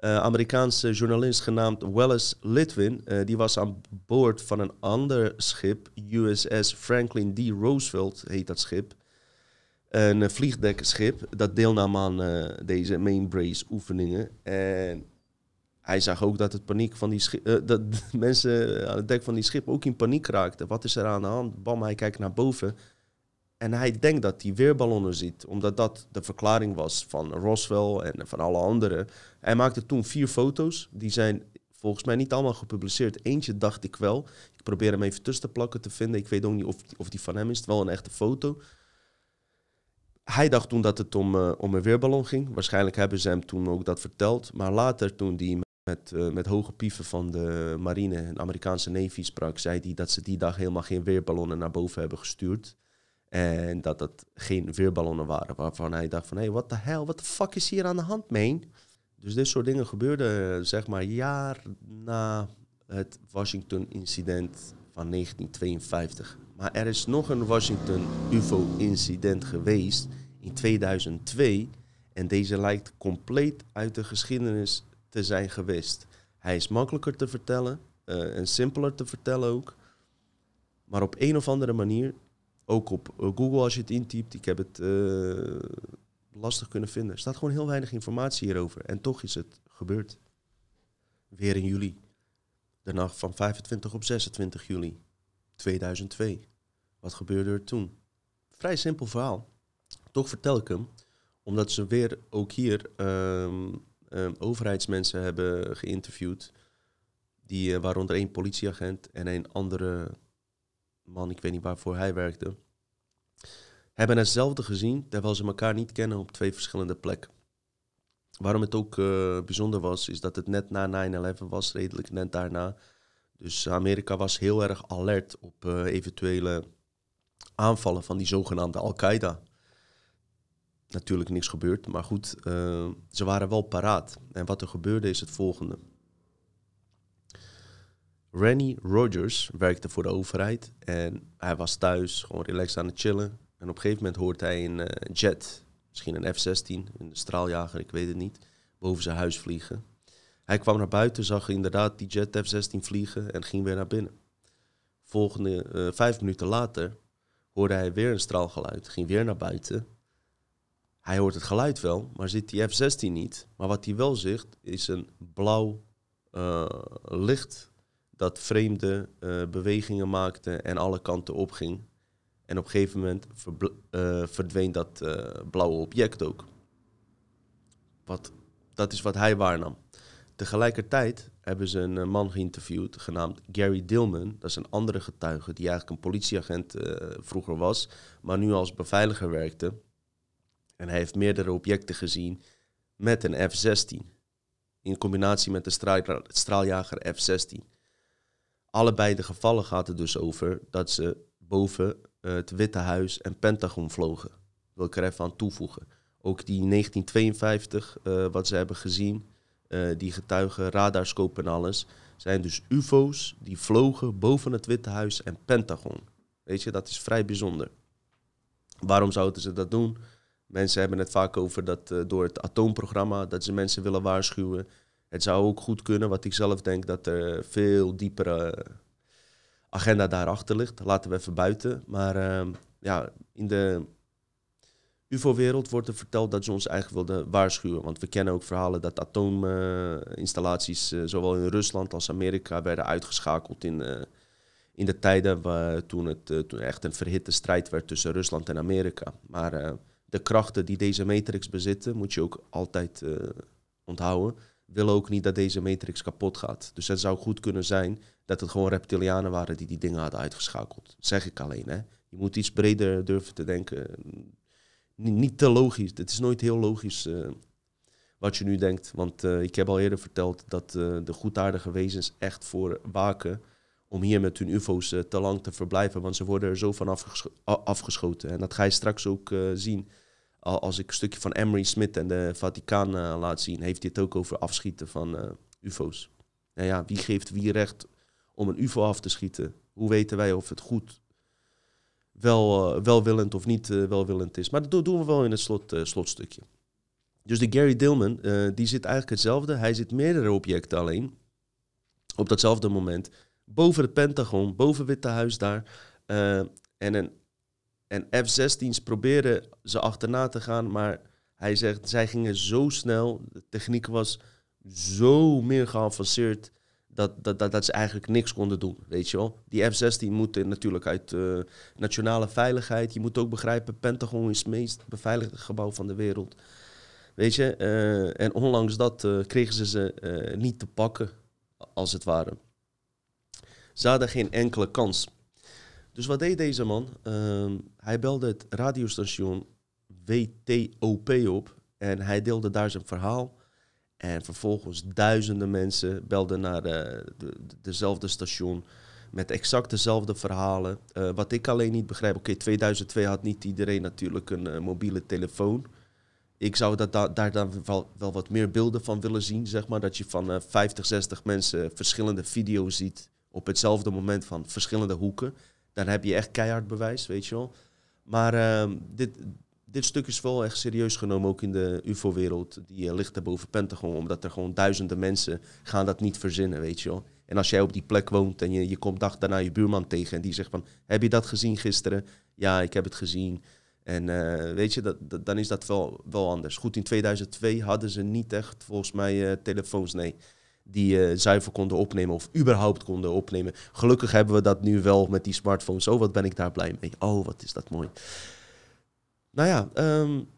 Amerikaanse journalist genaamd Wallace Litwin, die was aan boord van een ander schip, USS Franklin D. Roosevelt heet dat schip. Een vliegdekschip dat deelnam aan deze main brace oefeningen. En hij zag ook dat het paniek van die uh, dat mensen aan het dek van die schip ook in paniek raakten. Wat is er aan de hand? Bam, hij kijkt naar boven. En hij denkt dat hij weerballonnen ziet, omdat dat de verklaring was van Roswell en van alle anderen. Hij maakte toen vier foto's. Die zijn volgens mij niet allemaal gepubliceerd. Eentje dacht ik wel. Ik probeer hem even tussen te plakken te vinden. Ik weet ook niet of, of die van hem is. Het wel een echte foto. Hij dacht toen dat het om, uh, om een weerballon ging. Waarschijnlijk hebben ze hem toen ook dat verteld. Maar later, toen die met, uh, met hoge pieven van de marine en Amerikaanse Navy sprak, zei hij dat ze die dag helemaal geen weerballonnen naar boven hebben gestuurd. En dat dat geen weerballonnen waren, waarvan hij dacht van, hé, hey, wat de hell, wat de fuck is hier aan de hand, man? Dus dit soort dingen gebeurden, zeg maar, jaar na het Washington-incident van 1952. Maar er is nog een Washington-UFO-incident geweest in 2002. En deze lijkt compleet uit de geschiedenis te zijn geweest. Hij is makkelijker te vertellen uh, en simpeler te vertellen ook. Maar op een of andere manier, ook op uh, Google als je het intypt, ik heb het uh, lastig kunnen vinden. Er staat gewoon heel weinig informatie hierover. En toch is het gebeurd. Weer in juli. De nacht van 25 op 26 juli 2002. Wat gebeurde er toen? Vrij simpel verhaal. Toch vertel ik hem, omdat ze weer ook hier um, um, overheidsmensen hebben geïnterviewd. Die, uh, waaronder één politieagent en een andere man, ik weet niet waarvoor hij werkte. Hebben hetzelfde gezien, terwijl ze elkaar niet kennen op twee verschillende plekken. Waarom het ook uh, bijzonder was, is dat het net na 9-11 was, redelijk net daarna. Dus Amerika was heel erg alert op uh, eventuele aanvallen van die zogenaamde Al-Qaeda natuurlijk niks gebeurd. Maar goed, uh, ze waren wel paraat. En wat er gebeurde is het volgende. Rennie Rogers werkte voor de overheid en hij was thuis, gewoon relaxed aan het chillen. En op een gegeven moment hoort hij een uh, jet, misschien een F-16, een straaljager, ik weet het niet, boven zijn huis vliegen. Hij kwam naar buiten, zag inderdaad die jet F-16 vliegen en ging weer naar binnen. Volgende uh, vijf minuten later hoorde hij weer een straalgeluid, ging weer naar buiten hij hoort het geluid wel, maar ziet die F-16 niet. Maar wat hij wel ziet, is een blauw uh, licht dat vreemde uh, bewegingen maakte en alle kanten opging. En op een gegeven moment uh, verdween dat blauwe object ook. Wat, dat is wat hij waarnam. Tegelijkertijd hebben ze een man geïnterviewd genaamd Gary Dillman. Dat is een andere getuige die eigenlijk een politieagent vroeger was, maar nu als beveiliger werkte. En hij heeft meerdere objecten gezien met een F-16. In combinatie met de straaljager F-16. Allebei de gevallen gaat het dus over dat ze boven eh, het Witte Huis en Pentagon vlogen. Wil ik er even aan toevoegen. Ook die 1952, uh, eh, wat ze hebben gezien, uh, die getuigen, radarscope en alles, zijn dus UFO's die vlogen boven het Witte Huis en Pentagon. Weet je, dat is vrij bijzonder. Waarom zouden ze dat doen? Mensen hebben het vaak over dat uh, door het atoomprogramma dat ze mensen willen waarschuwen. Het zou ook goed kunnen, wat ik zelf denk, dat er veel diepere agenda daarachter ligt. Laten we even buiten. Maar uh, ja, in de UFO-wereld wordt er verteld dat ze ons eigenlijk wilden waarschuwen. Want we kennen ook verhalen dat atoominstallaties, uh, zowel in Rusland als Amerika, werden uitgeschakeld in, in de tijden waar, toen het toen echt een verhitte strijd werd tussen Rusland en Amerika. Maar de krachten die deze matrix bezitten, moet je ook altijd uh, onthouden, willen ook niet dat deze matrix kapot gaat. Dus het zou goed kunnen zijn dat het gewoon reptilianen waren die die dingen hadden uitgeschakeld. zeg ik alleen. Hè. Je moet iets breder durven te denken. Niet, te logisch. Het is nooit heel logisch uh, wat je nu denkt. Want uh, ik heb al eerder verteld dat de goedaardige wezens echt voor waken om hier met hun UFO's te lang te verblijven. Want ze worden er zo van afgeschoten. En dat ga je straks ook zien als ik een stukje van Emery Smith en de Vaticaan uh, laat zien, heeft het ook over afschieten van uh, UFO's. Nou ja, wie geeft wie recht om een UFO af te schieten? Hoe weten wij of het goed wel, uh, welwillend of niet welwillend is? Maar dat doen we wel in het slot, slotstukje. Dus de Gary Dillman, die zit eigenlijk hetzelfde. Hij zit meerdere objecten alleen. Op datzelfde moment. Boven het Pentagon, boven Witte Huis daar. en een en F-16's proberen ze achterna te gaan, maar hij zegt, zij gingen zo snel, de techniek was zo meer geavanceerd, dat, dat, dat, dat ze eigenlijk niks konden doen, weet je wel. Die F-16 moeten natuurlijk uit uh, nationale veiligheid. Je moet ook begrijpen, Pentagon is het meest beveiligde gebouw van de wereld. Weet je, uh, en onlangs dat uh, kregen ze ze niet te pakken, als het ware. Ze hadden geen enkele kans. Dus wat deed deze man? Ehm, hij belde het radiostation WTOP op en hij deelde daar zijn verhaal. En vervolgens duizenden mensen belden naar de, dezelfde station met exact dezelfde verhalen. Uh, wat ik alleen niet begrijp, oké, 2002 had niet iedereen natuurlijk een uh, mobiele telefoon. Ik zou dat da daar dan wel, wat meer beelden van willen zien, zeg maar. Dat je van uh, 50, 60 mensen verschillende video's ziet op hetzelfde moment van verschillende hoeken dan heb je echt keihard bewijs, weet je wel. Maar uh, dit, dit stuk is wel echt serieus genomen, ook in de UFO-wereld. Die uh, ligt er boven Pentagon, omdat er gewoon duizenden mensen gaan dat niet verzinnen, weet je wel. En als jij op die plek woont en je, je komt dag daarna je buurman tegen en die zegt van... Heb je dat gezien gisteren? Ja, ik heb het gezien. En uh, weet je, dat, dan is dat wel, wel anders. Goed, in 2002 hadden ze niet echt, volgens mij, uh, telefoons, nee die uh, zuiver konden opnemen of überhaupt konden opnemen. Gelukkig hebben we dat nu wel met die smartphones. Oh, wat ben ik daar blij mee. Oh, wat is dat mooi. Nou ja, um,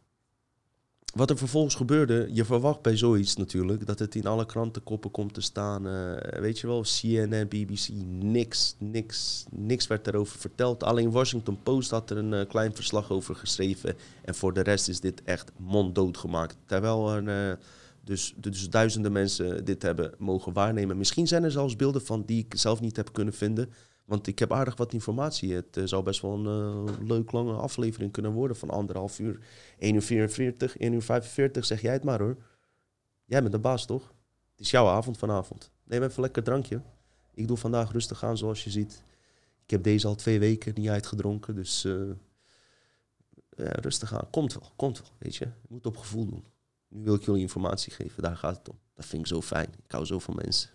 wat er vervolgens gebeurde, je verwacht bij zoiets natuurlijk dat het in alle krantenkoppen komt te staan. Uh, weet je wel, CNN, BBC, niks, niks, niks werd erover verteld. Alleen Washington Post had er een uh, klein verslag over geschreven. En voor de rest is dit echt monddood gemaakt. Terwijl er dus, dus duizenden mensen dit hebben mogen waarnemen. Misschien zijn er zelfs beelden van die ik zelf niet heb kunnen vinden. Want ik heb aardig wat informatie. Het uh, zou best wel een uh, leuk lange aflevering kunnen worden van anderhalf uur. 1 uur 44, 1 uur 45, zeg jij het maar hoor. Jij bent de baas toch? Het is jouw avond vanavond. Neem even lekker drankje. Ik doe vandaag rustig aan zoals je ziet. Ik heb deze al twee weken niet uitgedronken, dus uh, ja, rustig aan. Komt wel, komt wel, weet je. Je moet op gevoel doen. Nu wil ik jullie informatie geven, daar gaat het om. Dat vind ik zo fijn. Ik hou zo van mensen.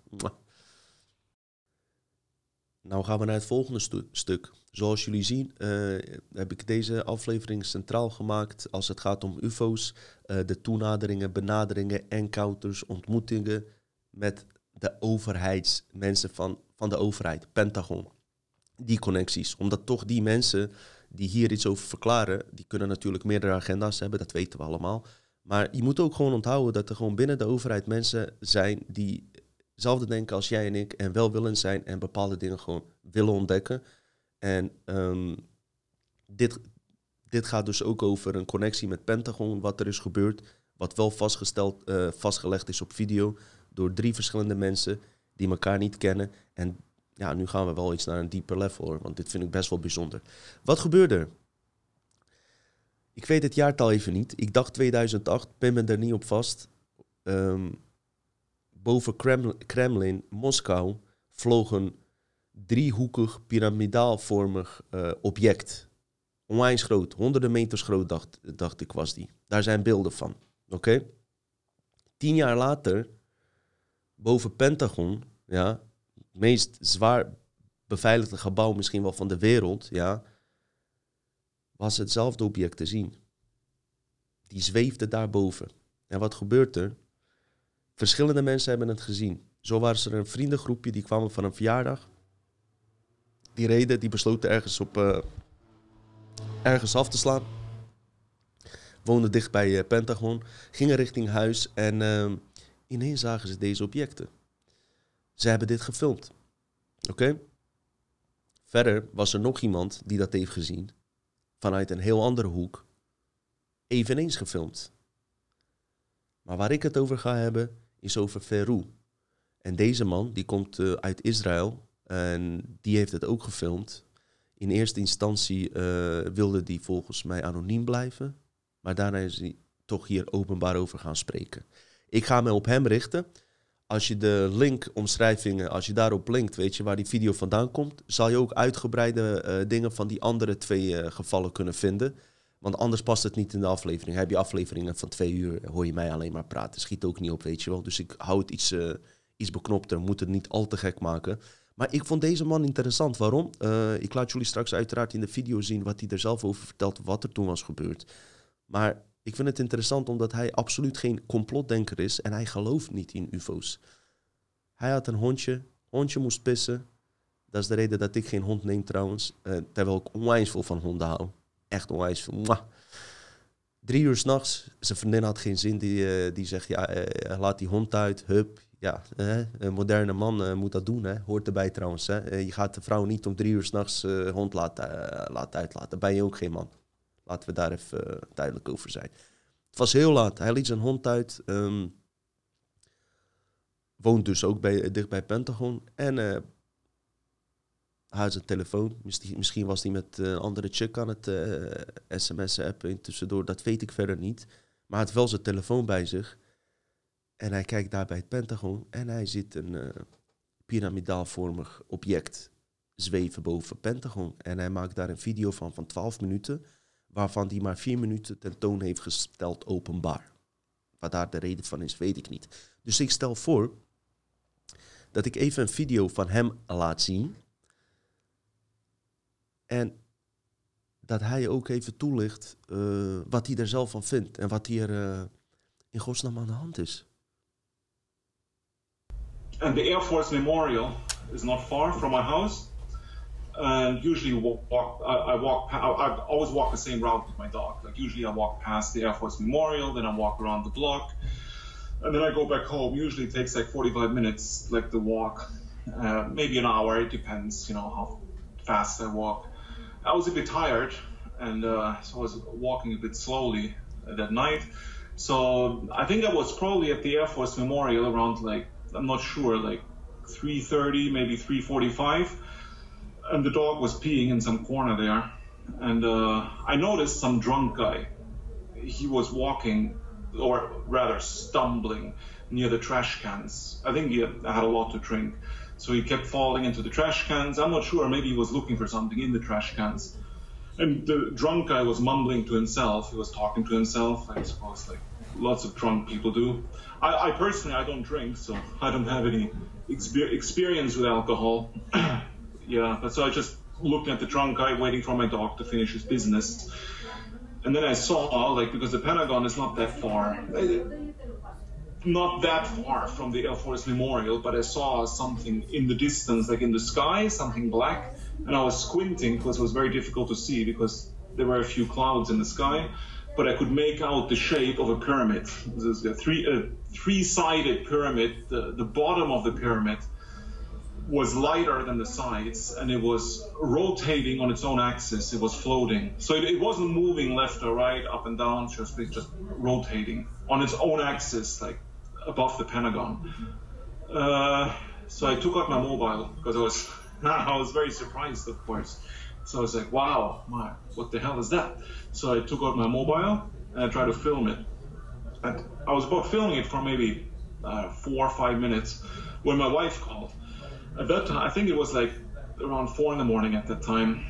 Nou gaan we naar het volgende stuk. Zoals jullie zien uh, heb ik deze aflevering centraal gemaakt als het gaat om UFO's. Uh, de toenaderingen, benaderingen, encounters, ontmoetingen met de overheidsmensen van, van de overheid, Pentagon. Die connecties. Omdat toch die mensen die hier iets over verklaren, die kunnen natuurlijk meerdere agenda's hebben, dat weten we allemaal. Maar je moet ook gewoon onthouden dat er gewoon binnen de overheid mensen zijn die hetzelfde denken als jij en ik en welwillend zijn en bepaalde dingen gewoon willen ontdekken. En ehm, dit, dit gaat dus ook over een connectie met Pentagon, wat er is gebeurd, wat wel vastgesteld, uh, vastgelegd is op video door drie verschillende mensen die elkaar niet kennen. En ja, nu gaan we wel iets naar een dieper level hoor, want dit vind ik best wel bijzonder. Wat gebeurde er? Ik weet het jaartal even niet. Ik dacht 2008, pin me er niet op vast. Um, boven Kremlin, Moskou, vloog een driehoekig, piramidaalvormig uh, object. Onwijs groot, honderden meters groot dacht, ik was die. Daar zijn beelden van. Oké? Tien jaar later, boven Pentagon, ja, het meest zwaar beveiligde gebouw misschien wel van de wereld, ja, was hetzelfde object te zien. Die zweefde daarboven. En wat gebeurt er? Verschillende mensen hebben het gezien. Zo was er een vriendengroepje die kwamen van een verjaardag. Die reden, die besloten ergens, op, uh, ergens af te slaan. Woonden dicht bij uh, Pentagon. Gingen richting huis en uh, ineens zagen ze deze objecten. Ze hebben dit gefilmd. Oké? Verder was er nog iemand die dat heeft gezien. Vanuit een heel andere hoek. Eveneens gefilmd. Maar waar ik het over ga hebben, is over Ferru. En deze man, die komt uh, uit Israël en die heeft het ook gefilmd. In eerste instantie uh, wilde die volgens mij anoniem blijven, maar daarna is hij toch hier openbaar over gaan spreken. Ik ga me op hem richten. Als je de link omschrijvingen, als je daarop linkt, weet je waar die video vandaan komt, zal je ook uitgebreide uh, dingen van die andere twee gevallen kunnen vinden. Want anders past het niet in de aflevering. Heb je afleveringen van twee uur, hoor je mij alleen maar praten. Schiet ook niet op, weet je wel. Dus ik hou het iets, uh, iets beknopter, moet het niet al te gek maken. Maar ik vond deze man interessant. Waarom? Ik laat jullie straks uiteraard in de video zien wat hij er zelf over vertelt, wat er toen was gebeurd. Maar ik vind het interessant omdat hij absoluut geen complotdenker is en hij gelooft niet in UFO's. Hij had een hondje, hondje moest pissen. Dat is de reden dat ik geen hond neem trouwens, uh, terwijl ik onwijs veel van honden hou echt onwijs veel. Drie uur s'nachts, zijn vriendin had geen zin. Die, uh, die zegt, ja, uh, laat die hond uit, hup. Ja, een moderne man moet dat doen, hè. hoort erbij trouwens. Hè. je gaat de vrouw niet om drie uur s'nachts hond laten, laten uitlaten. Ben je ook geen man. Laten we daar even duidelijk over zijn. Het was heel laat. Hij liet zijn hond uit. Um, woont dus ook bij, dicht bij Pentagon. En hij had zijn telefoon. Misschien was hij met een andere chick aan het uh, sms'en appen tussendoor. Dat weet ik verder niet. Maar hij had wel zijn telefoon bij zich. En hij kijkt daar bij het Pentagon. En hij ziet een piramidaalvormig object zweven boven Pentagon. En hij maakt daar een video van van 12 minuten. Waarvan hij maar 4 minuten tentoon heeft gesteld openbaar. Wat daar de reden van is, weet ik niet. Dus ik stel voor dat ik even een video van hem laat zien en dat hij ook even toelicht uh, wat hij er zelf van vindt en wat hier uh, in godsnaam aan de hand is. And the Air Force Memorial is not far from my house. And usually walk, I, I walk, I, I always walk the same route with my dog. Like usually I walk past the Air Force Memorial, then I walk around the block, and then I go back home. Usually it takes like 45 minutes, like the walk, uh, maybe an hour. It depends, you know, how fast I walk. I was a bit tired, and uh, so I was walking a bit slowly that night. So I think I was probably at the Air Force Memorial around like I'm not sure, like 3:30, maybe 3:45, and the dog was peeing in some corner there, and uh, I noticed some drunk guy. He was walking, or rather stumbling, near the trash cans. I think he had, a lot to drink. So he kept falling into the trash cans. I'm not sure, maybe he was looking for something in the trash cans. And the drunk guy was mumbling to himself. He was talking to himself, I suppose, like lots of drunk people do. I, I personally, I don't drink, so I don't have any exper- experience with alcohol. yeah, but so I just looked at the drunk guy waiting for my dog to finish his business. And then I saw, like, because the Pentagon is not that far, uh, not that far from the Air Force Memorial, but I saw something in the distance, like in the sky, something black, and I was squinting because it was very difficult to see because there were a few clouds in the sky, but I could make out the shape of a pyramid. This is a three a three-sided pyramid. The, the bottom of the pyramid was lighter than the sides and it was rotating on its own axis. It was floating. So it, it wasn't moving left or right, up and down, just, just rotating on its own axis, like above the Pentagon. Uh, so I took out my mobile because I was I was very surprised, of course. So I was like, wow, my, what the hell is that? So I took out my mobile and I tried to film it. And I was about filming it for maybe uh, four or five minutes when my wife called at that time, I think it was like around four in the morning at that time,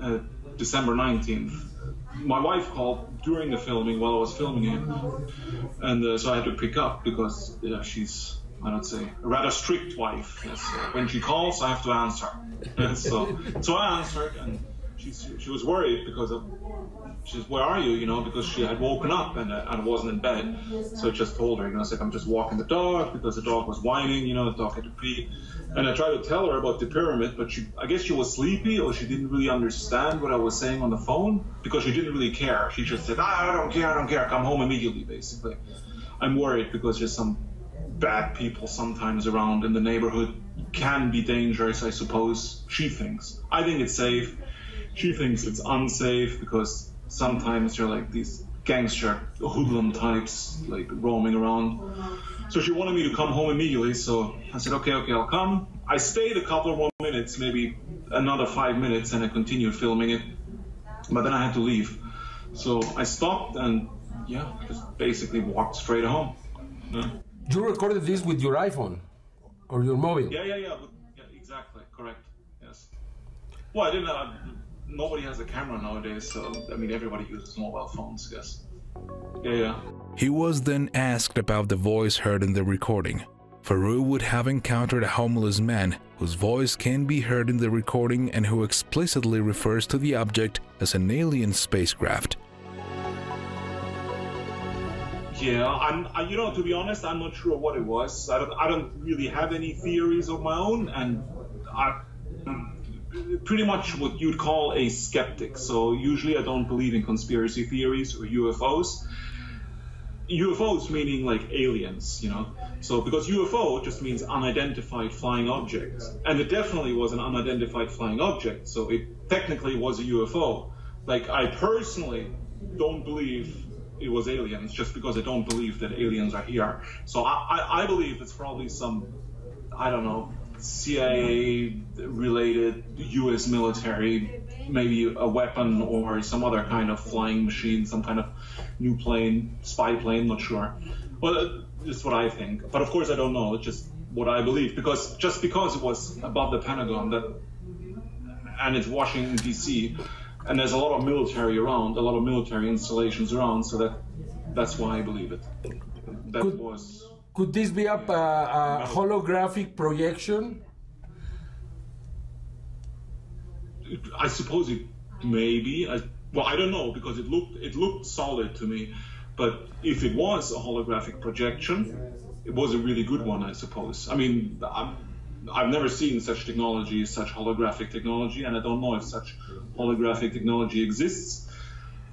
uh, December 19th. My wife called during the filming while I was filming it, and uh, so I had to pick up because yeah, she's I don't say a rather strict wife. Yes, when she calls, I have to answer. so so I answered, and she she was worried because of she where are you? You know, because she had woken up and, uh, and wasn't in bed. So I just told her, you know, I said, I'm just walking the dog because the dog was whining, you know, the dog had to pee. And I tried to tell her about the pyramid, but she, I guess she was sleepy or she didn't really understand what I was saying on the phone because she didn't really care. She just said, ah, I don't care, I don't care, come home immediately, basically. I'm worried because there's some bad people sometimes around in the neighborhood. Can be dangerous, I suppose. She thinks. I think it's safe. She thinks it's unsafe because sometimes you're like these gangster hoodlum types like roaming around. So she wanted me to come home immediately. So I said, okay, okay, I'll come. I stayed a couple of more minutes, maybe another five minutes, and I continued filming it. But then I had to leave. So I stopped and yeah, just basically walked straight home. Yeah. You recorded this with your iPhone or your mobile? Yeah, yeah, yeah. yeah exactly. Correct. Yes. Well, I didn't. Uh, nobody has a camera nowadays, so I mean everybody uses mobile phones, yes. Yeah, yeah. He was then asked about the voice heard in the recording. Farouk would have encountered a homeless man whose voice can be heard in the recording and who explicitly refers to the object as an alien spacecraft. Yeah, I'm. I, you know, to be honest, I'm not sure what it was. I don't. I don't really have any theories of my own, and I pretty much what you'd call a skeptic. So usually I don't believe in conspiracy theories or UFOs. UFOs meaning like aliens, you know. So because UFO just means unidentified flying object, and it definitely was an unidentified flying object. So it technically was a UFO. Like I personally don't believe it was aliens just because I don't believe that aliens are here. So I, I, I believe it's probably some I don't know CIA related US military, maybe a weapon or some other kind of flying machine, some kind of new plane, spy plane, not sure. Well, that's what I think. But of course, I don't know. It's just what I believe because just because it was above the Pentagon that, and it's Washington D.C. and there's a lot of military around, a lot of military installations around, so that that's why I believe it. That Could was could this be a, a, a holographic projection? I suppose it maybe. I, well, I don't know because it looked it looked solid to me. But if it was a holographic projection, it was a really good one, I suppose. I mean, i have never seen such technology, such holographic technology, and I don't know if such holographic technology exists.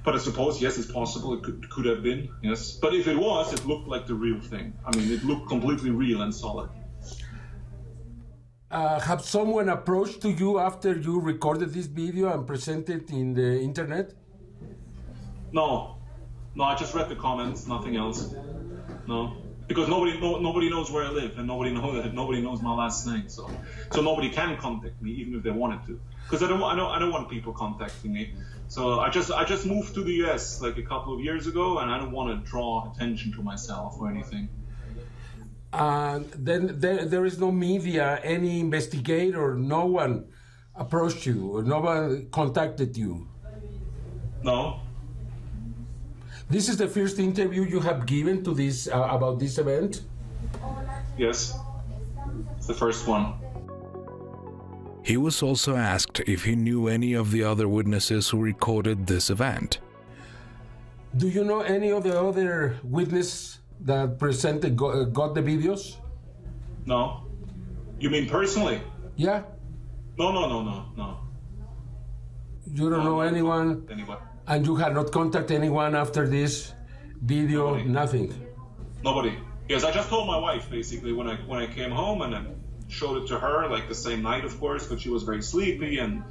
But I suppose yes, it's possible. It could could have been yes. But if it was, it looked like the real thing. I mean, it looked completely real and solid. Uh, have someone approached to you after you recorded this video and presented it in the internet? No, no. I just read the comments. Nothing else. No, because nobody no, nobody knows where I live and nobody knows nobody knows my last name. So so nobody can contact me even if they wanted to. Because I don't I don't I don't want people contacting me. So I just I just moved to the US like a couple of years ago, and I don't want to draw attention to myself or anything. And then there, there is no media, any investigator, no one approached you, or no one contacted you. No. This is the first interview you have given to this uh, about this event. Yes, it's the first one. He was also asked if he knew any of the other witnesses who recorded this event. Do you know any of the other witnesses that presented got, uh, got the videos? No. You mean personally? Yeah. No, no, no, no, no. You don't know anyone, Anybody? and you had not contacted anyone after this video. Nobody. Nothing. Nobody. Yes, I just told my wife basically when I when I came home and I showed it to her like the same night, of course, but she was very sleepy and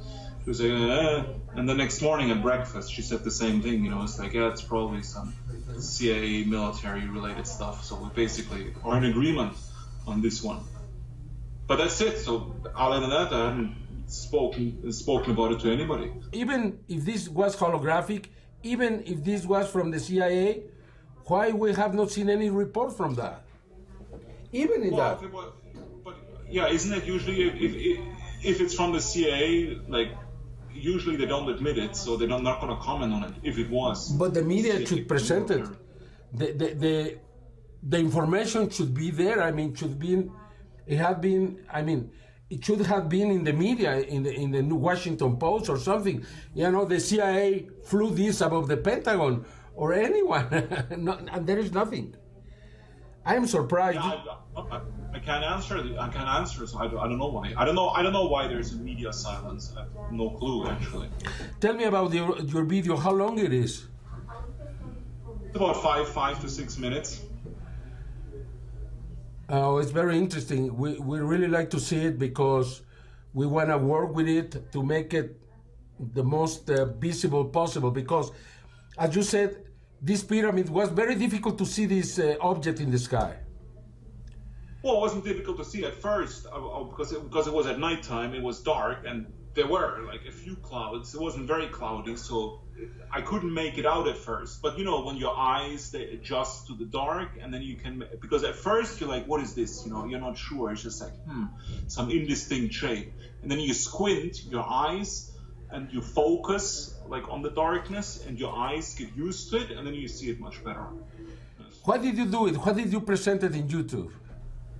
she was like, eh. and the next morning at breakfast she said the same thing. You know, it's like yeah, it's probably some CIA military related stuff. So we basically are in agreement on this one. But that's it. So other than that, I haven't spoken spoken about it to anybody. Even if this was holographic, even if this was from the CIA, why we have not seen any report from that? Even in Well, that. Yeah, isn't it usually if, if, if it's from the CIA, like usually they don't admit it, so they're not, not going to comment on it if it was. But the media should present it. The, the, the, the information should be there. I mean, should be, it had been, I mean, it should have been in the media, in the, in the New Washington Post or something. You know, the CIA flew this above the Pentagon or anyone. no, and there is nothing. I am surprised. Yeah, I, I, I can't answer. the- I can't answer. So I don't, I don't know why. I don't know. I don't know why there's a media silence. I have no clue actually. Tell me about your, your video, how long it is. It's about five, five to six minutes. Oh, it's very interesting. We, we really like to see it because we want to work with it to make it the most uh, visible possible. Because, as you said, this pyramid was very difficult to see this uh, object in the sky. Well, it wasn't difficult to see at first uh, uh, because it, because it was at nighttime. It was dark, and there were like a few clouds. It wasn't very cloudy, so I couldn't make it out at first. But you know, when your eyes they adjust to the dark, and then you can because at first you're like, "What is this?" You know, you're not sure. It's just like, hmm, some indistinct shape. And then you squint your eyes, and you focus like on the darkness, and your eyes get used to it, and then you see it much better. Why did you do it? Why did you present it in YouTube?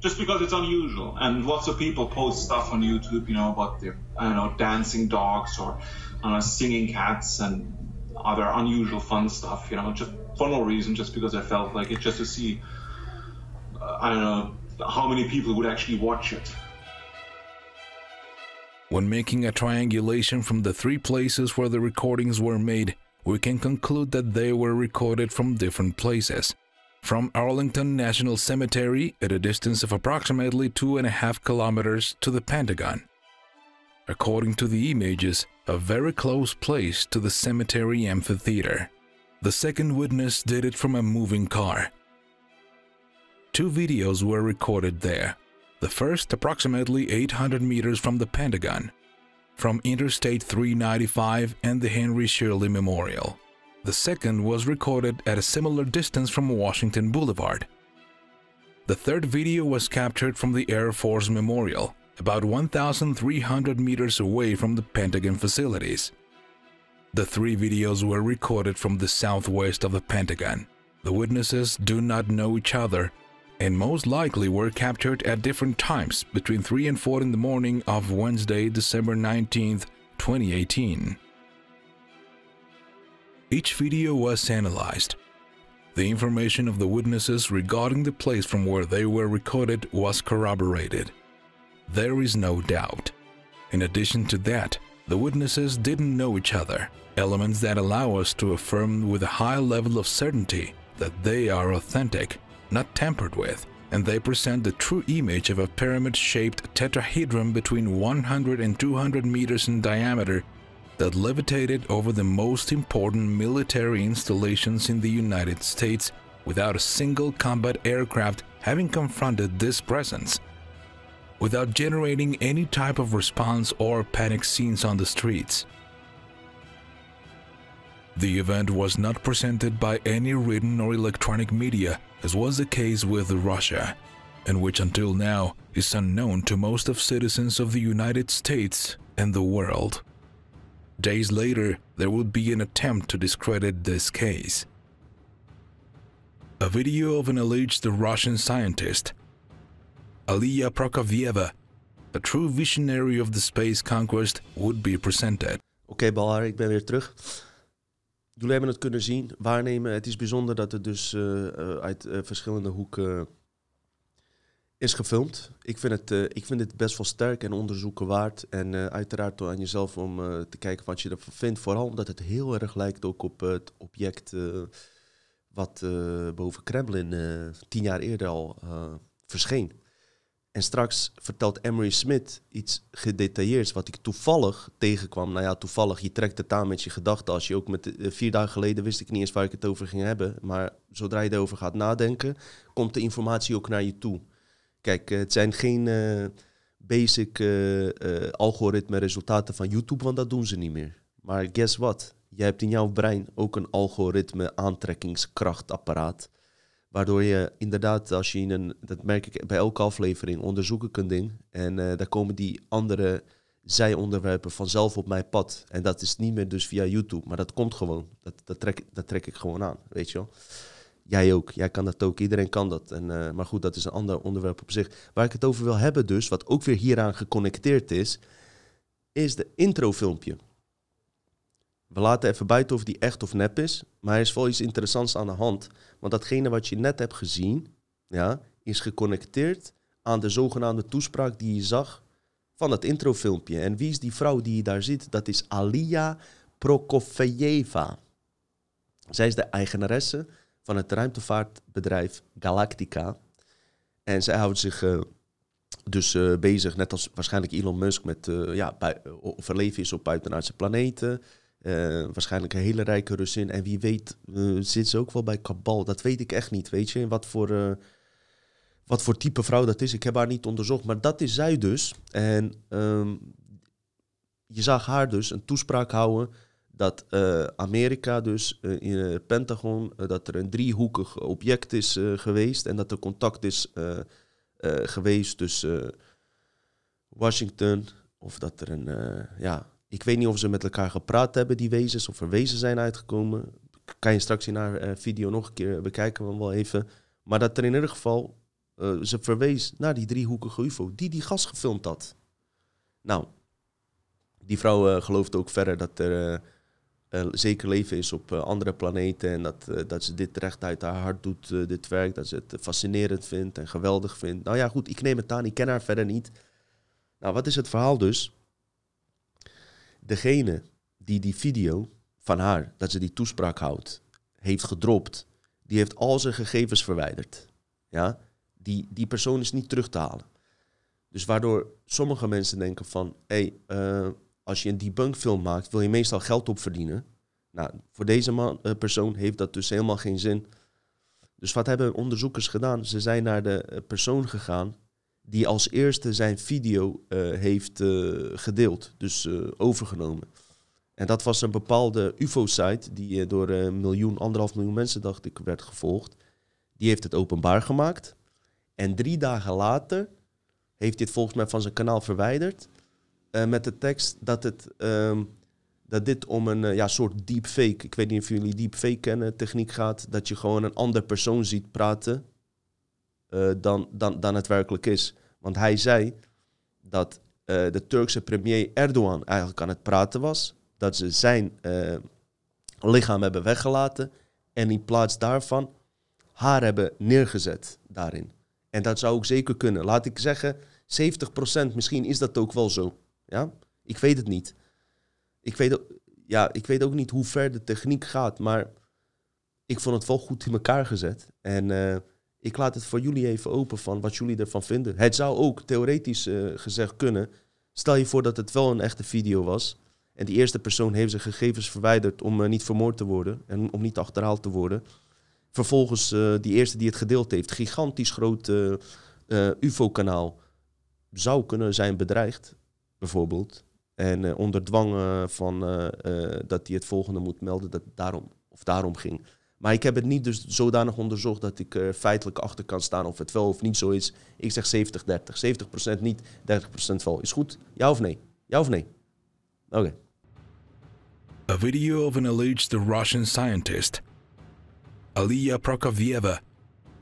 just because it's unusual and lots of people post stuff on youtube you know about their i don't know dancing dogs or uh, singing cats and other unusual fun stuff you know just for no reason just because i felt like it just to see uh, i don't know how many people would actually watch it When making a triangulation from the three places where the recordings were made, we can conclude that they were recorded from different places. From Arlington National Cemetery at a distance of approximately two and a half kilometers to the Pentagon. According to the images, a very close place to the cemetery amphitheater. The second witness did it from a moving car. Two videos were recorded there. The first approximately 800 meters from the Pentagon, from Interstate 395 and the Henry Shirley Memorial. The second was recorded at a similar distance from Washington Boulevard. The third video was captured from the Air Force Memorial, about 1,300 meters away from the Pentagon facilities. The three videos were recorded from the southwest of the Pentagon. The witnesses do not know each other and most likely were captured at different times between 3 and 4 in the morning of Wednesday, December 19, 2018. Each video was analyzed. The information of the witnesses regarding the place from where they were recorded was corroborated. There is no doubt. In addition to that, the witnesses didn't know each other, elements that allow us to affirm with a high level of certainty that they are authentic, not tampered with, and they present the true image of a pyramid-shaped tetrahedron between 100 and 200 meters in diameter that levitated over the most important military installations in the United States without a single combat aircraft having confronted this presence, without generating any type of response or panic scenes on the streets. The event was not presented by any written or electronic media, as was the case with Russia, and which until now is unknown to most of citizens of the United States and the world. Days later, there would be an attempt to discredit this case. A video of an alleged Russian scientist, Aliya Prokofieva, a true visionary of the space conquest, would be presented. Oké, Balhar, ben weer terug. Jullie hebben het kunnen zien, waarnemen. Het is bijzonder dat het dus uh, uit verschillende hoeken is gefilmd. Ik vind, het, ik vind het best wel sterk en onderzoeken waard. En uiteraard aan jezelf om te kijken wat je ervan vindt. Vooral omdat het heel erg lijkt ook op het object wat boven Kremlin tien jaar eerder al verscheen. En straks vertelt Emery Smith iets gedetailleerds wat ik toevallig tegenkwam. Nou ja, toevallig, je trekt het aan met je gedachten. Als je ook met uh, vier dagen geleden wist ik niet eens waar ik het over ging hebben. Maar zodra je erover gaat nadenken, komt de informatie ook naar je toe. Kijk, eh, het zijn geen uh, basic algoritme resultaten van YouTube, want dat doen ze niet meer. Maar guess what? Jij hebt in jouw brein ook een algoritme aantrekkingskrachtapparaat. Waardoor je inderdaad, als je in een, dat merk ik bij elke aflevering, onderzoeken kunt ding. En uh, daar komen die andere zijonderwerpen vanzelf op mijn pad. En dat is niet meer dus via YouTube, maar dat komt gewoon. Dat, dat, trek, dat trek ik gewoon aan, weet je wel. Jij ook, jij kan dat ook, iedereen kan dat. En, uh, maar goed, dat is een ander onderwerp op zich. Waar ik het over wil hebben dus, wat ook weer hieraan geconnecteerd is, is de introfilmpje. We laten even buiten of die echt of nep is. Maar er is wel iets interessants aan de hand. Want datgene wat je net hebt gezien, ja, is geconnecteerd aan de zogenaamde toespraak die je zag van het introfilmpje. En wie is die vrouw die je daar ziet? Dat is Alia Prokofjeva. Zij is de eigenaresse van het ruimtevaartbedrijf Galactica. En zij houdt zich uh, dus uh, bezig, net als waarschijnlijk Elon Musk, met uh, ja, of er leven is op buitenaardse planeten. Uh, waarschijnlijk een hele rijke Russin. En wie weet uh, zit ze ook wel bij Kabal. Dat weet ik echt niet, weet je. Wat voor, uh, wat voor type vrouw dat is. Ik heb haar niet onderzocht. Maar dat is zij dus. En um, je zag haar dus een toespraak houden... dat Amerika dus in het Pentagon... dat er een driehoekig object is geweest... en dat er contact is geweest tussen Washington... of dat er een... ja, ik weet niet of ze met elkaar gepraat hebben, die wezens, of er wezens zijn uitgekomen. Kan je straks in haar uh, video nog een keer bekijken, we wel even. Maar dat er in ieder geval, uh, ze verwees naar die driehoekige UFO, die die gas gefilmd had. Nou, die vrouw uh, gelooft ook verder dat er zeker leven is op andere planeten. En dat, dat ze dit recht uit haar hart doet, dit werk. Dat ze het fascinerend vindt en geweldig vindt. Nou ja, goed, ik neem het aan, ik ken haar verder niet. Nou, wat is het verhaal dus? Degene die die video van haar, dat ze die toespraak houdt, heeft gedropt, die heeft al zijn gegevens verwijderd. Ja? Die, die persoon is niet terug te halen. Dus waardoor sommige mensen denken van, hé, hey, uh, als je een debunkfilm maakt, wil je meestal geld opverdienen. Nou, voor deze man, uh, persoon heeft dat dus helemaal geen zin. Dus wat hebben onderzoekers gedaan? Ze zijn naar de eh, persoon gegaan die als eerste zijn video uh, heeft uh, gedeeld, dus uh, overgenomen. En dat was een bepaalde UFO-site die door een miljoen, anderhalf miljoen mensen, dacht ik, werd gevolgd. Die heeft het openbaar gemaakt. En drie dagen later heeft het volgens mij van zijn kanaal verwijderd. met de tekst dat, het, um, dat dit om een ja, soort deepfake, ik weet niet of jullie deepfake kennen, techniek gaat. Dat je gewoon een andere persoon ziet praten dan, dan, dan het werkelijk is. Want hij zei dat uh, de Turkse premier Erdogan eigenlijk aan het praten was. Dat ze zijn uh, lichaam hebben weggelaten. En in plaats daarvan haar hebben neergezet daarin. En dat zou ook zeker kunnen. Laat ik zeggen, 70% misschien is dat ook wel zo. Ja? Ik weet het niet. Ik weet, ja, ik weet ook niet hoe ver de techniek gaat. Maar ik vond het wel goed in elkaar gezet. En ik laat het voor jullie even open van wat jullie ervan vinden. Het zou ook theoretisch uh, gezegd kunnen. Stel je voor dat het wel een echte video was. En die eerste persoon heeft zijn gegevens verwijderd om uh, niet vermoord te worden. En om niet achterhaald te worden. Vervolgens uh, die eerste die het gedeeld heeft. Gigantisch groot UFO-kanaal. Zou kunnen zijn bedreigd, bijvoorbeeld. En onder dwang van dat hij het volgende moet melden. Dat daarom, of daarom ging. Maar ik heb het niet dus zodanig onderzocht dat ik er feitelijk achter kan staan of het wel of niet zo is. Ik zeg 70-30. 70%, niet, 30% wel. Is goed? Ja of nee? Ja of nee? Oké. A video of an alleged Russian scientist, Alia Prokofyeva,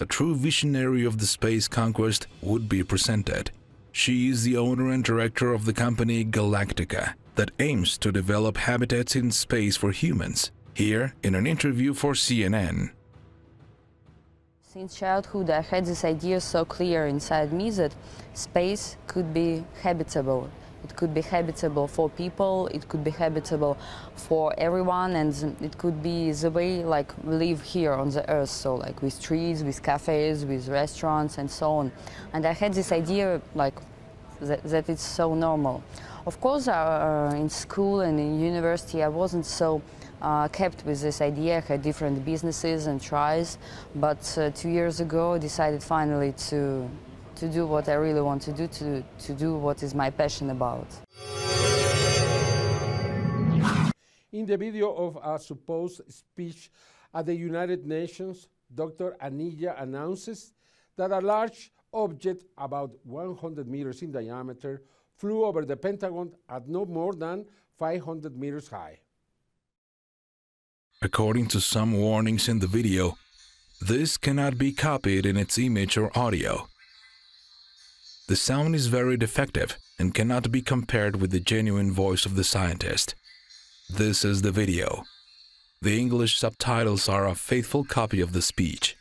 a true visionary of the space conquest, would be presented. She is the owner and director of the company Galactica, that aims to develop habitats in space for humans Here, in an interview for CNN. Since childhood, I had this idea so clear inside me that space could be habitable. It could be habitable for people, it could be habitable for everyone, and it could be the way like we live here on the earth, so like with trees, with cafes, with restaurants, and so on. And I had this idea like that, that it's so normal. Of course, uh, in school and in university, I wasn't so uh, kept with this idea. Had different businesses and tries, but uh, two years ago, I decided finally to to do what I really want to do, to, to do what is my passion about. In the video of a supposed speech at the United Nations, Dr. Anilla announces that a large object about 100 meters in diameter flew over the Pentagon at no more than 500 meters high. According to some warnings in the video, this cannot be copied in its image or audio. The sound is very defective and cannot be compared with the genuine voice of the scientist. This is the video. The English subtitles are a faithful copy of the speech.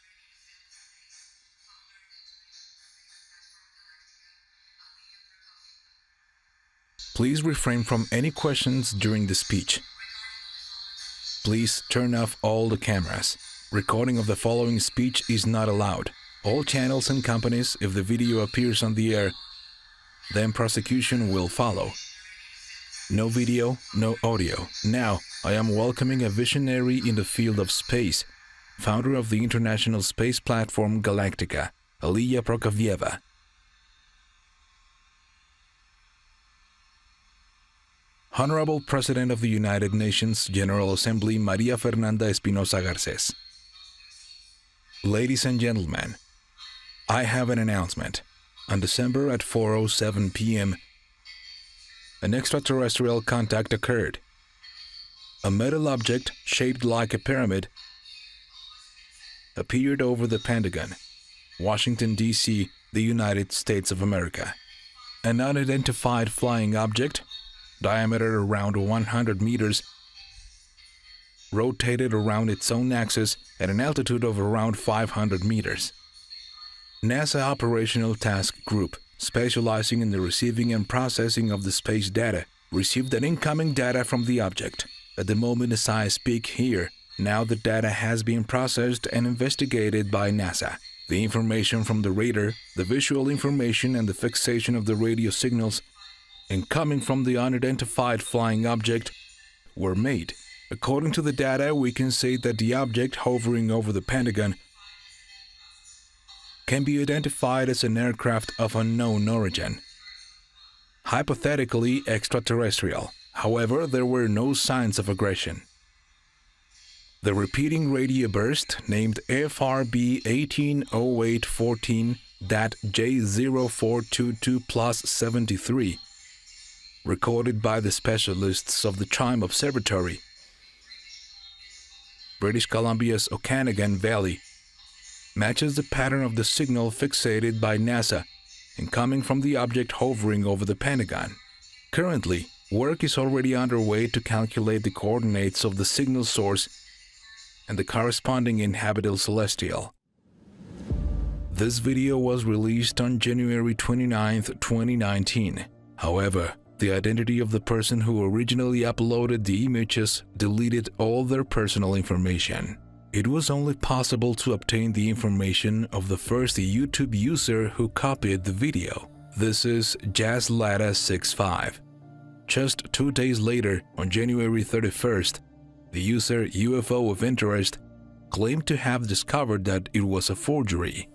Please refrain from any questions during the speech. Please turn off all the cameras. Recording of the following speech is not allowed. All channels and companies, if the video appears on the air, then prosecution will follow. No video, no audio. Now, I am welcoming a visionary in the field of space, founder of the international space platform Galactica, Aliya Prokofieva. Honorable President of the United Nations General Assembly Maria Fernanda Espinosa Garces. Ladies and gentlemen, I have an announcement. On December at 4:07 p.m., an extraterrestrial contact occurred. A metal object shaped like a pyramid appeared over the Pentagon, Washington D.C., the United States of America. An unidentified flying object diameter around 100 meters, rotated around its own axis at an altitude of around 500 meters. NASA Operational Task Group, specializing in the receiving and processing of the space data, received an incoming data from the object. At the moment as I speak here, now the data has been processed and investigated by NASA. The information from the radar, the visual information and the fixation of the radio signals and coming from the unidentified flying object were made. According to the data, we can say that the object hovering over the Pentagon can be identified as an aircraft of unknown origin, hypothetically extraterrestrial. However, there were no signs of aggression. The repeating radio burst, named FRB 180814 J0422 plus 73, recorded by the specialists of the Chime Observatory, British Columbia's Okanagan Valley, matches the pattern of the signal fixated by NASA and coming from the object hovering over the Pentagon. Currently, work is already underway to calculate the coordinates of the signal source and the corresponding inhabitable celestial. This video was released on January 29, 2019. However, the identity of the person who originally uploaded the images deleted all their personal information. It was only possible to obtain the information of the first YouTube user who copied the video. This is JazzLada65. Just two days later, on January 31st, the user UFO of Interest claimed to have discovered that it was a forgery.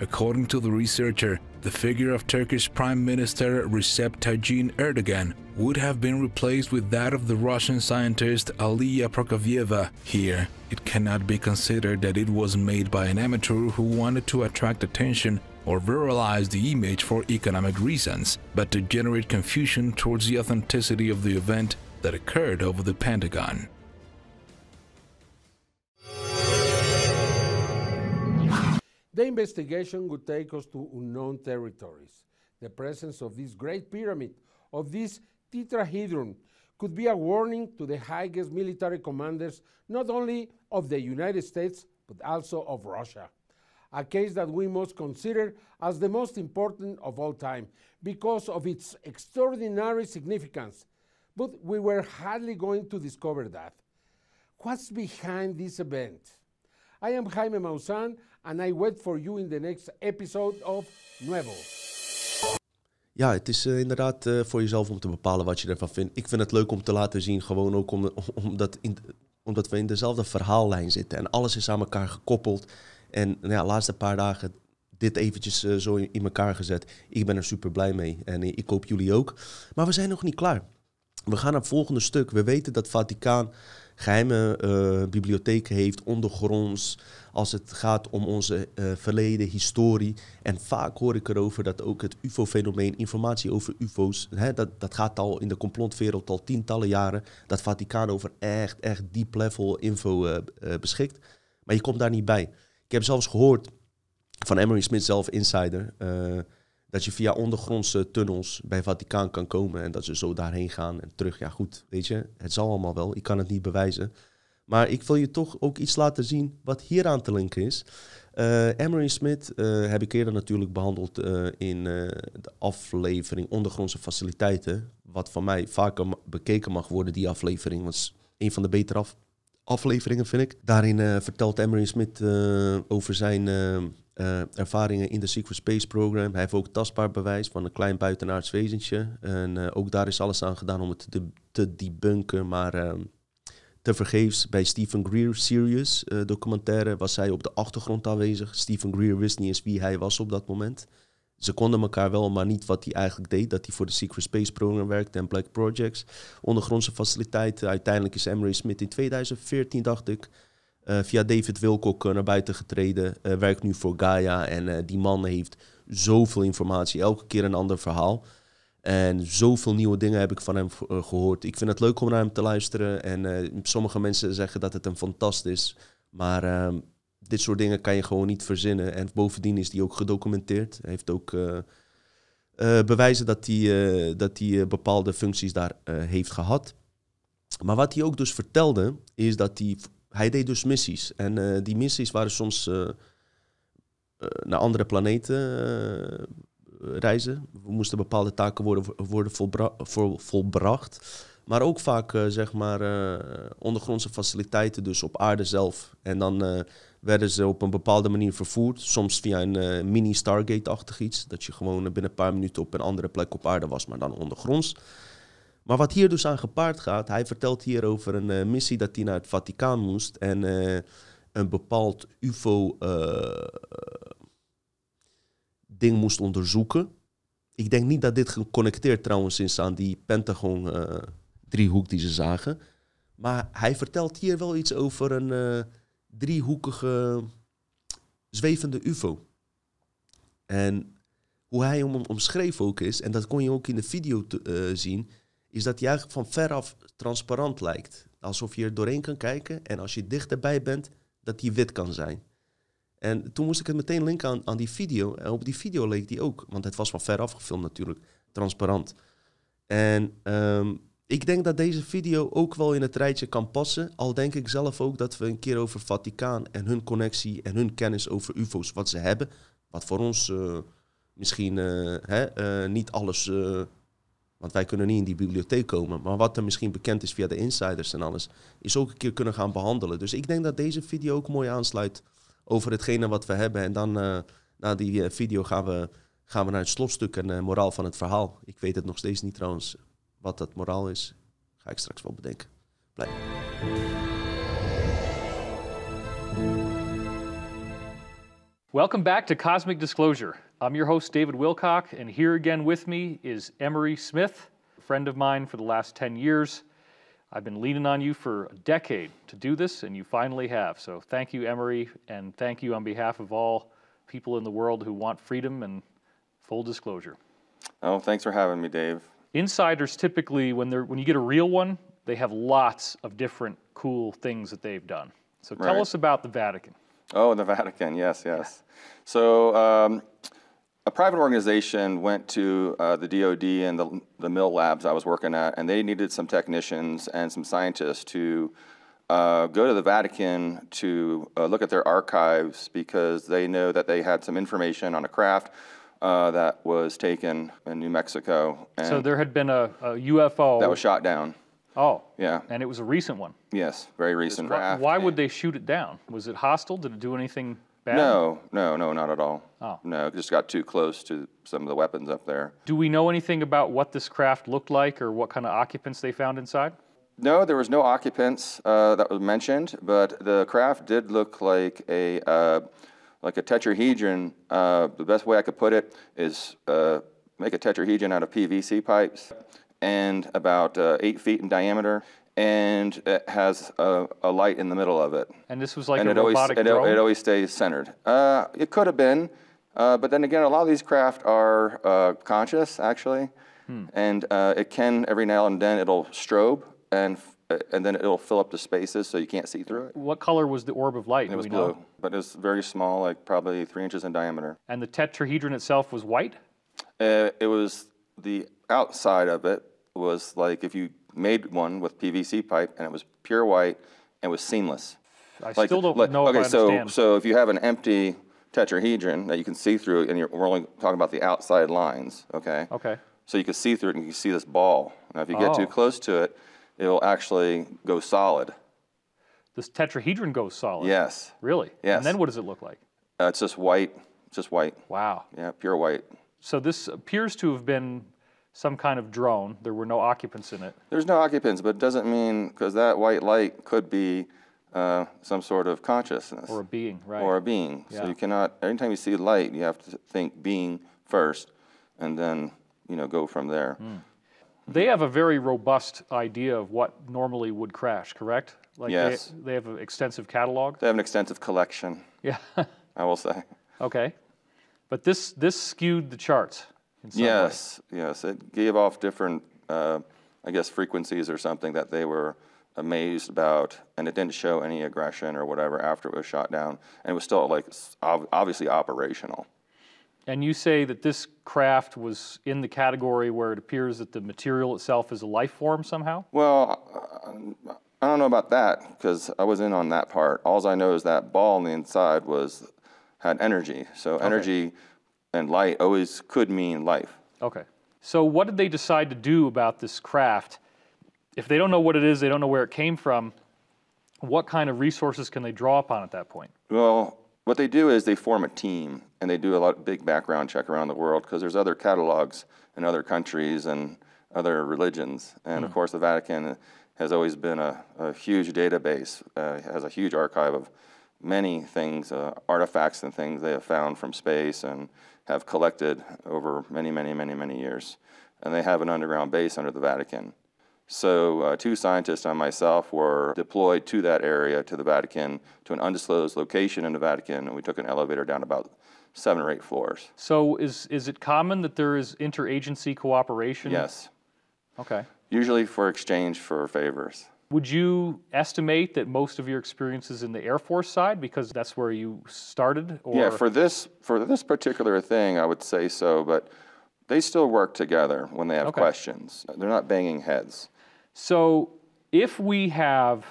According to the researcher, the figure of Turkish Prime Minister Recep Tayyip Erdogan would have been replaced with that of the Russian scientist Aliya Prokofieva. Here, it cannot be considered that it was made by an amateur who wanted to attract attention or viralize the image for economic reasons, but to generate confusion towards the authenticity of the event that occurred over the Pentagon. The investigation would take us to unknown territories. The presence of this great pyramid, of this tetrahedron, could be a warning to the highest military commanders, not only of the United States, but also of Russia. A case that we must consider as the most important of all time because of its extraordinary significance. But we were hardly going to discover that. What's behind this event? I am Jaime Maussan, and I wait for you in the next episode of Nuevo. Ja, het is uh, inderdaad uh, voor jezelf om te bepalen wat je ervan vindt. Ik vind het leuk om te laten zien, gewoon ook om, omdat, omdat we in dezelfde verhaallijn zitten. En alles is aan elkaar gekoppeld. En nou ja, de laatste paar dagen dit eventjes uh, zo in, in, elkaar gezet. Ik ben er super blij mee en ik hoop jullie ook. Maar we zijn nog niet klaar. We gaan naar het volgende stuk. We weten dat Vaticaan geheime uh, bibliotheken heeft, ondergronds, als het gaat om onze uh, verleden, historie. En vaak hoor ik erover dat ook het UFO-fenomeen, informatie over UFO's, hè, dat, dat gaat al in de complotwereld al tientallen jaren, dat Vaticaan over echt, echt deep level info uh, beschikt. Maar je komt daar niet bij. Ik heb zelfs gehoord van Emery Smith zelf, insider, dat je via ondergrondse tunnels bij Vaticaan kan komen en dat ze zo daarheen gaan en terug. Ja, goed, weet je, het zal allemaal wel. Ik kan het niet bewijzen. Maar ik wil je toch ook iets laten zien wat hier aan te linken is. Uh, Emery Smith uh, heb ik eerder natuurlijk behandeld uh, in de aflevering Ondergrondse Faciliteiten. Wat van mij vaker bekeken mag worden, die aflevering. was een van de betere af afleveringen, vind ik. Daarin vertelt Emery Smith over zijn uh, ervaringen in de Secret Space Program. Hij heeft ook tastbaar bewijs van een klein buitenaards wezentje. En uh, ook daar is alles aan gedaan om het te, te debunken. Maar uh, te vergeefs bij Stephen Greer Sirius uh, documentaire was hij op de achtergrond aanwezig. Stephen Greer wist niet eens wie hij was op dat moment. Ze konden elkaar wel, maar niet wat hij eigenlijk deed. Dat hij voor de Secret Space Program werkte en Black Projects. Ondergrondse faciliteiten. Uiteindelijk is Emery Smith in 2014, dacht ik, uh, via David Wilcock naar buiten getreden. Uh, werkt nu voor Gaia. En die man heeft zoveel informatie. Elke keer een ander verhaal. En zoveel nieuwe dingen heb ik van hem gehoord. Ik vind het leuk om naar hem te luisteren. En sommige mensen zeggen dat het een fantast is. Maar ehm, dit soort dingen kan je gewoon niet verzinnen. En bovendien is die ook gedocumenteerd. Hij heeft ook bewijzen dat hij, dat hij bepaalde functies daar heeft gehad. Maar wat hij ook dus vertelde, is dat hij hij deed dus missies. En uh, die missies waren soms uh, uh, naar andere planeten reizen. We moesten bepaalde taken worden, worden volbra vol, volbracht. Maar ook vaak, zeg maar, ondergrondse faciliteiten, dus op aarde zelf. En dan werden ze op een bepaalde manier vervoerd. Soms via een mini-Stargate-achtig iets. Dat je gewoon binnen een paar minuten op een andere plek op aarde was, maar dan ondergronds. Maar wat hier dus aan gepaard gaat, hij vertelt hier over een uh, missie dat hij naar het Vaticaan moest en uh, een bepaald UFO-ding uh, moest onderzoeken. Ik denk niet dat dit geconnecteerd trouwens is aan die Pentagon-driehoek die ze zagen. Maar hij vertelt hier wel iets over een driehoekige zwevende UFO. En hoe hij hem omschreef ook is, en dat kon je ook in de video zien is dat hij eigenlijk van veraf transparant lijkt. Alsof je er doorheen kan kijken en als je dichterbij bent, dat die wit kan zijn. En toen moest ik het meteen linken aan, aan die video. En op die video leek die ook, want het was van veraf gefilmd natuurlijk, transparant. En um, ik denk dat deze video ook wel in het rijtje kan passen. Al denk ik zelf ook dat we een keer over Vaticaan en hun connectie en hun kennis over UFO's, wat ze hebben, wat voor ons uh, misschien uh, hè, uh, niet alles want wij kunnen niet in die bibliotheek komen. Maar wat er misschien bekend is via de insiders en alles, is ook een keer kunnen gaan behandelen. Dus ik denk dat deze video ook mooi aansluit over hetgene wat we hebben. En dan uh, na die uh, video gaan we, gaan we naar het slotstuk en uh, moraal van het verhaal. Ik weet het nog steeds niet trouwens wat dat moraal is. Ga ik straks wel bedenken. Blijf. Welcome back to Cosmic Disclosure. I'm your host, David Wilcock, and here again with me is Emery Smith, a friend of mine for the last 10 years. I've been leaning on you for a decade to do this, and you finally have. So thank you, Emery, and thank you on behalf of all people in the world who want freedom and full disclosure. Oh, thanks for having me, Dave. Insiders typically, when, they're, when you get a real one, they have lots of different cool things that they've done. So tell Right. us about the Vatican. Oh, the Vatican, yes, yes. So, um, a private organization went to uh, the DoD and the, the mill labs I was working at, and they needed some technicians and some scientists to uh, go to the Vatican to uh, look at their archives because they know that they had some information on a craft uh, that was taken in New Mexico. And So there had been a, a UFO. that was shot down. Oh. Yeah. And it was a recent one. Yes, very recent. Why, why would they shoot it down? Was it hostile? Did it do anything bad? No, no, no, not at all. Oh. No, it just got too close to some of the weapons up there. Do we know anything about what this craft looked like or what kind of occupants they found inside? No, there was no occupants uh, that was mentioned, but the craft did look like a uh, like a tetrahedron. Uh, the best way I could put it is uh, make a tetrahedron out of PVC pipes, and about uh, eight feet in diameter, and it has a, a light in the middle of it. And this was like and a it always robotic it, drone? it always stays centered. Uh, it could have been, uh, but then again, a lot of these craft are uh, conscious actually, Hmm. and uh, it can every now and then it'll strobe and f- and then it'll fill up the spaces so you can't see through it. what color was the orb of light? It was blue, know? but it's very small, like probably three inches in diameter. And the tetrahedron itself was white? Uh, it was the outside of it was like if you made one with PVC pipe and it was pure white and was seamless. I Like- still don't like- know okay, so. So if you have an empty tetrahedron that you can see through, and you're, we're only talking about the outside lines, okay? okay. So you can see through it and you can see this ball. Now, if you get Oh. too close to it, it will actually go solid. This tetrahedron goes solid. Yes. Really? Yes. And then what does it look like? Uh, it's just white, it's just white. Wow. Yeah, pure white. So this appears to have been some kind of drone. There were no occupants in it. There's no occupants, but it doesn't mean, because that white light could be uh, some sort of consciousness. Or a being, right. Or a being. So you cannot, anytime you see light, you have to think being first, and then, you know, go from there. Hmm. They have a very robust idea of what normally would crash, correct? Like Yes. They, they have an extensive catalog. They have an extensive collection, Yeah. I will say. okay. But this this skewed the charts. Some way. Yes, yes. It gave off different, uh, I guess, frequencies or something that they were amazed about, and it didn't show any aggression or whatever after it was shot down, and it was still like ob- obviously operational. And you say that this craft was in the category where it appears that the material itself is a life form somehow? Well, uh, I don't know about that because I was in on that part. All I know is that ball on the inside was had energy. So energy and light always could mean life. Okay. So what did they decide to do about this craft? If they don't know what it is, they don't know where it came from, what kind of resources can they draw upon at that point? Well, what they do is they form a team and they do a lot big background check around the world because there's other catalogs in other countries and other religions. And of course, the Vatican has always been a, a huge database, uh, has a huge archive of many things, uh, artifacts and things they have found from space and have collected over many, many, many, many years. And they have an underground base under the Vatican. So, uh, two scientists and myself were deployed to that area, to the Vatican, to an undisclosed location in the Vatican, and we took an elevator down about seven or eight floors. So is is it common that there is interagency cooperation? Yes, Okay. usually for exchange for favors. Would you estimate that most of your experience is in the Air Force side because that's where you started? Or Yeah, for this for this particular thing, I would say so, but they still work together when they have Okay. questions. They're not banging heads. So if we have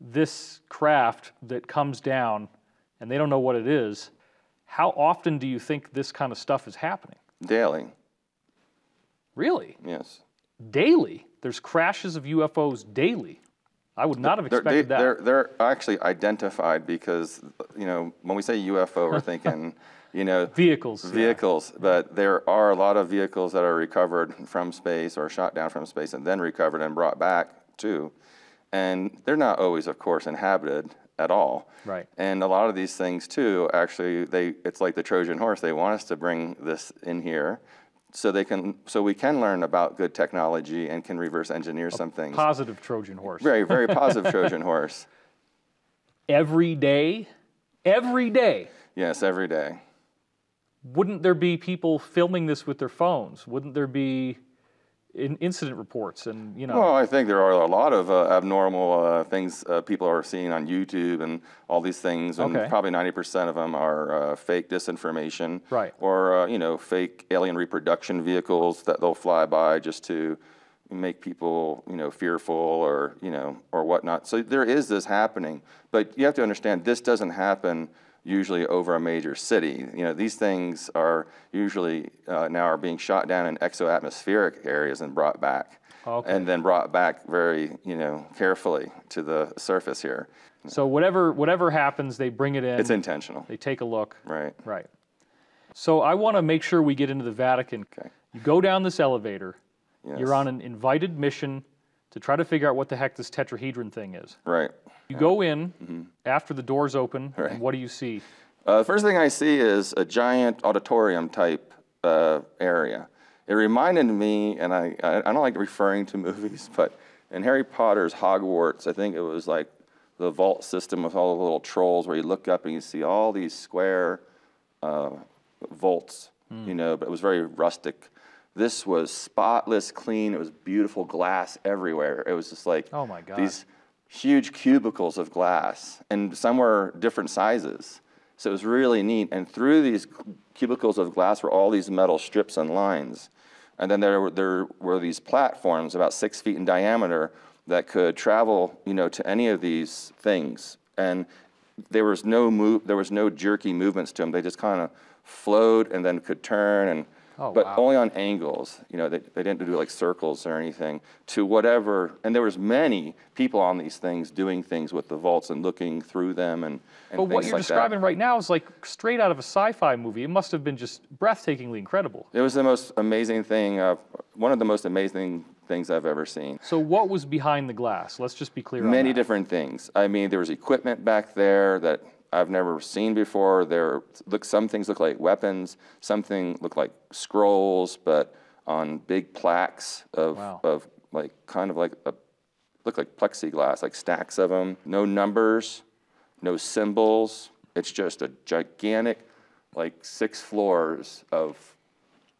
this craft that comes down and they don't know what it is, how often do you think this kind of stuff is happening? Daily, Really? yes. Daily? There's crashes of UFOs daily. I would not have They're, expected they, that. They're, they're actually identified because, you know, when we say UFO, we're thinking, you know, Vehicles. yeah. vehicles, but there are a lot of vehicles that are recovered from space or shot down from space and then recovered and brought back too. And they're not always, of course, inhabited at all. Right. And a lot of these things too, actually, they it's like the Trojan horse. They want us to bring this in here, so they can so we can learn about good technology and can reverse engineer some things. Positive Trojan horse. Very, very positive Trojan horse. Every day? Every day. Yes, every day. Wouldn't there be people filming this with their phones? Wouldn't there be in incident reports and you know. Well, I think there are a lot of uh, abnormal uh, things uh, people are seeing on YouTube and all these things, and Okay. probably 90% of them are uh, fake disinformation, Right. Or uh, you know, fake alien reproduction vehicles that they'll fly by just to make people you know fearful or you know or whatnot. So there is this happening, but you have to understand this doesn't happen usually over a major city. You know, these things are usually uh, now are being shot down in exoatmospheric areas and brought back Okay. and then brought back very, you know, carefully to the surface here. so whatever whatever happens, they bring it in. It's intentional, They take a look. right? Right. So I want to make sure we get into the Vatican. Okay. You go down this elevator. Yes. You're on an invited mission to try to figure out what the heck this tetrahedron thing is. Right. You go in after the doors open, Mm-hmm. Right. and what do you see? Uh, the first thing I see is a giant auditorium type uh, area. It reminded me, and I, I, I don't like referring to movies, but in Harry Potter's Hogwarts, I think it was like the vault system with all the little trolls where you look up and you see all these square uh, vaults, Hmm. you know, but it was very rustic. This was spotless, clean. It was beautiful glass everywhere. It was just like Oh my God. these huge cubicles of glass, and some were different sizes. So it was really neat. And through these cubicles of glass were all these metal strips and lines. And then there were, there were these platforms about six feet in diameter that could travel, you know, to any of these things. And there was no move, there was no jerky movements to them. They just kind of flowed and then could turn and Oh, but wow. only on angles. You know, they, they didn't do like circles or anything to whatever. And there was many people on these things doing things with the vaults and looking through them and, and But what you're like describing that. right now is like straight out of a sci-fi movie. It must have been just breathtakingly incredible. It was the most amazing thing. Uh, one of the most amazing things I've ever seen. So what was behind the glass? Let's just be clear Many different things. I mean, there was equipment back there that I've never seen before. There look some things look like weapons, something look like scrolls, but on big plaques of Wow. of like kind of like a look like plexiglass, like stacks of them. No numbers, no symbols. It's just a gigantic, like six floors of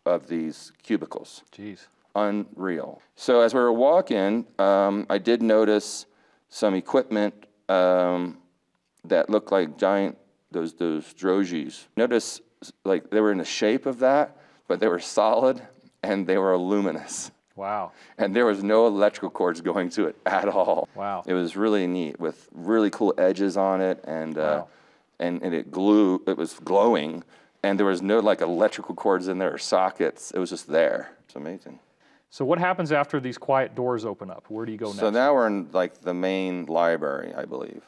of these cubicles Jeez. unreal. So as we were walking, um, I did notice some equipment um, that looked like giant those those drogies. Notice like they were in the shape of that, but they were solid and they were luminous. Wow. And there was no electrical cords going to it at all. Wow. It was really neat with really cool edges on it, and uh, and and it glue. It was glowing, and there was no like electrical cords in there or sockets. It was just there. It's amazing. So what happens after these quiet doors open up? Where do you go next? So now we're in like the main library, I believe.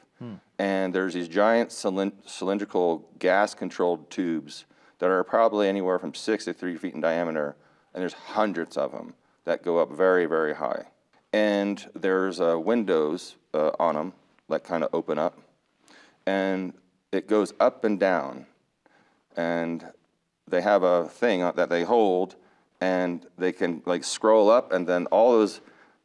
And there's these giant cylind- cylindrical gas-controlled tubes that are probably anywhere from six to three feet in diameter, and there's hundreds of them that go up very, very high. And there's uh, windows uh, on them that kind of open up, and it goes up and down. And they have a thing that they hold, and they can like scroll up, and then all those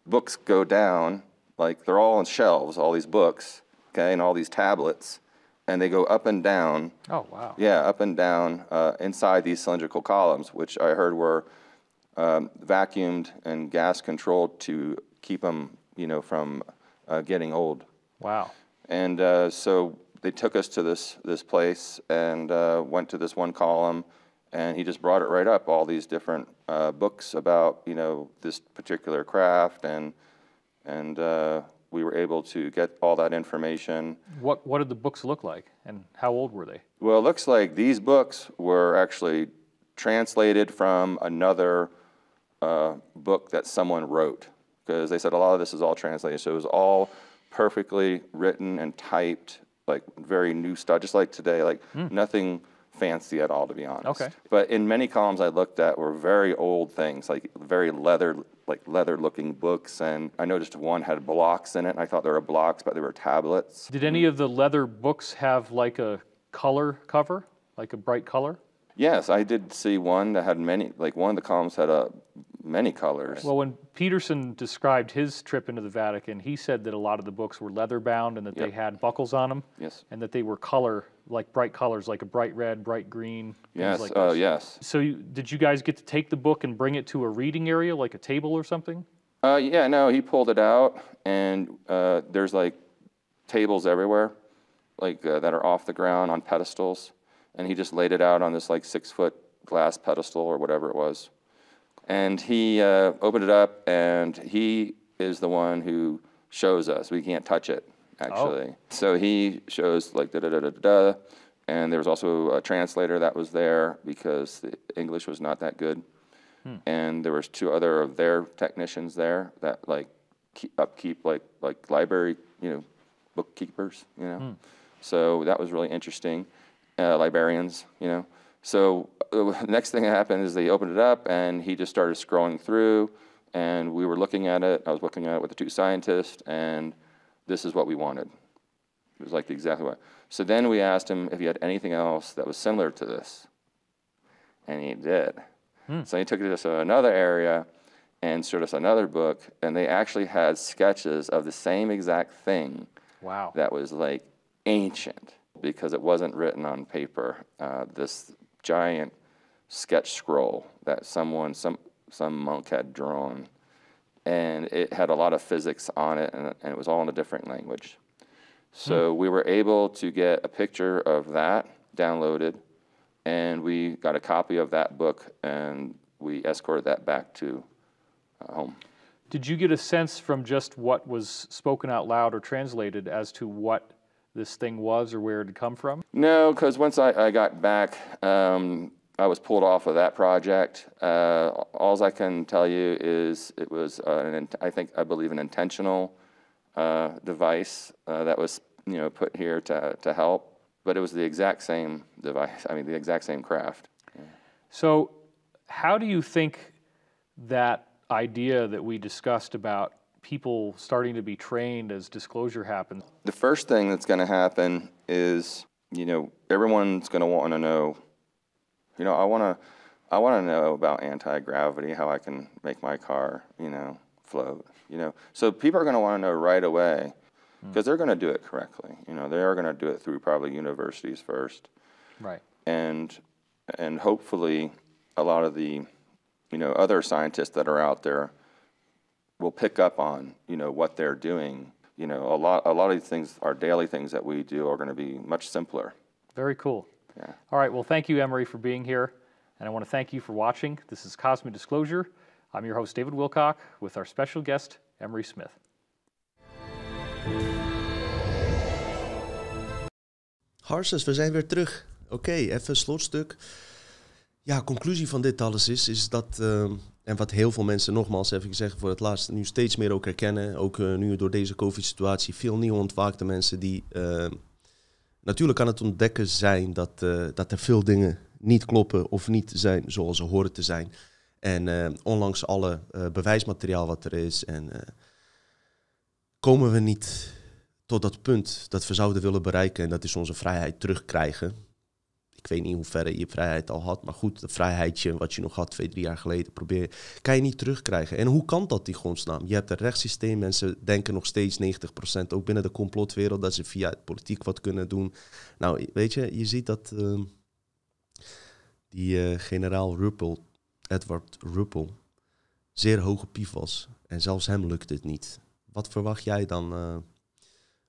books go down. Like they're all on shelves, all these books, okay, and all these tablets, and they go up and down. oh wow. Yeah, up and down uh, inside these cylindrical columns, which I heard were um, vacuumed and gas controlled to keep them, you know, from uh, getting old. Wow. And uh, so they took us to this this place and uh, went to this one column, and he just brought it right up, all these different uh, books about you know this particular craft, and and uh, we were able to get all that information. What what did the books look like, and how old were they? Well, it looks like these books were actually translated from another uh, book that someone wrote, because they said a lot of this is all translated. So it was all perfectly written and typed, like very new stuff, just like today, like nothing fancy at all, to be honest. Okay. But in many columns I looked at were very old things, like very leather, like leather-looking books. And I noticed one had blocks in it. And I thought they were blocks, but they were tablets. Did any of the leather books have like a color cover, like a bright color? Yes, I did see one that had many, like one of the columns had a many colors. Well, when Peterson described his trip into the Vatican, he said that a lot of the books were leather bound and that they had buckles on them, yes. and that they were color like bright colors, like a bright red, bright green. things Yes. Like oh, yes. So you, did you guys get to take the book and bring it to a reading area, like a table or something? Uh, yeah, no, he pulled it out, and uh, there's like tables everywhere, like uh, that are off the ground on pedestals, and he just laid it out on this like six foot glass pedestal or whatever it was, and he uh, opened it up, and he is the one who shows us. We can't touch it actually, so he shows like da da da da da, and there was also a translator that was there because the English was not that good. And there was two other of their technicians there that like keep upkeep like like library you know bookkeepers you know? So that was really interesting uh, librarians you know? So uh, the next thing that happened is they opened it up and he just started scrolling through and we were looking at it. I was looking at it with the two scientists and this is what we wanted. It was like exactly what. So then we asked him if he had anything else that was similar to this. And he did. So he took us to another area and showed us another book, and they actually had sketches of the same exact thing Wow. that was like ancient because it wasn't written on paper. Uh, this giant sketch scroll that someone, some some monk had drawn, and it had a lot of physics on it, and, and it was all in a different language. So we were able to get a picture of that downloaded, and we got a copy of that book, and we escorted that back to uh, home. Did you get a sense from just what was spoken out loud or translated as to what this thing was or where it had come from? No, because once I, I got back, um, I was pulled off of that project. Uh, all I can tell you is it was, uh, an, I think, I believe, an intentional uh, device uh, that was, you know, put here to, to help. But it was the exact same device. I mean, the exact same craft. So, how do you think that idea that we discussed about people starting to be trained as disclosure happens? The first thing that's going to happen is, you know, everyone's going to want to know, you know, I want to, I want to know about anti-gravity, how I can make my car, you know, float, you know. So people are going to want to know right away hmm. because they're going to do it correctly. You know, they are going to do it through probably universities first Right. and and hopefully a lot of the you know other scientists that are out there will pick up on you know what they're doing you know a lot a lot of these things our daily things that we do are going to be much simpler Very cool. Yeah. All right. Well, thank you, Emery, for being here. And I want to thank you for watching. This is Cosmic Disclosure. I'm your host, David Wilcock, with our special guest, Emery Smith. Harses, we zijn weer terug. Oké, even een slotstuk. Ja, conclusie van dit alles is, is dat, ehm, en wat heel veel mensen nogmaals even gezegd voor het laatst, nu steeds meer ook herkennen, ook eh, nu door deze COVID-situatie, veel nieuw ontwaakte mensen die ehm, natuurlijk aan het ontdekken zijn dat, eh, dat er veel dingen niet kloppen of niet zijn zoals ze horen te zijn. En eh, ondanks alle eh, bewijsmateriaal wat er is, en, komen we niet tot dat punt dat we zouden willen bereiken. En dat is onze vrijheid terugkrijgen. Ik weet niet hoe ver je vrijheid al had. Maar goed, dat vrijheidje wat je nog had twee, drie jaar geleden. Probeer, kan je niet terugkrijgen. En hoe kan dat, die godsnaam? Je hebt een rechtssysteem. Mensen denken nog steeds 90%. Ook binnen de complotwereld. Dat ze via politiek wat kunnen doen. Nou, weet je, je ziet dat... ehm, die eh, generaal Ruppel, Edward Ruppel, zeer hoge pief was. En zelfs hem lukt het niet. Wat verwacht jij dan eh,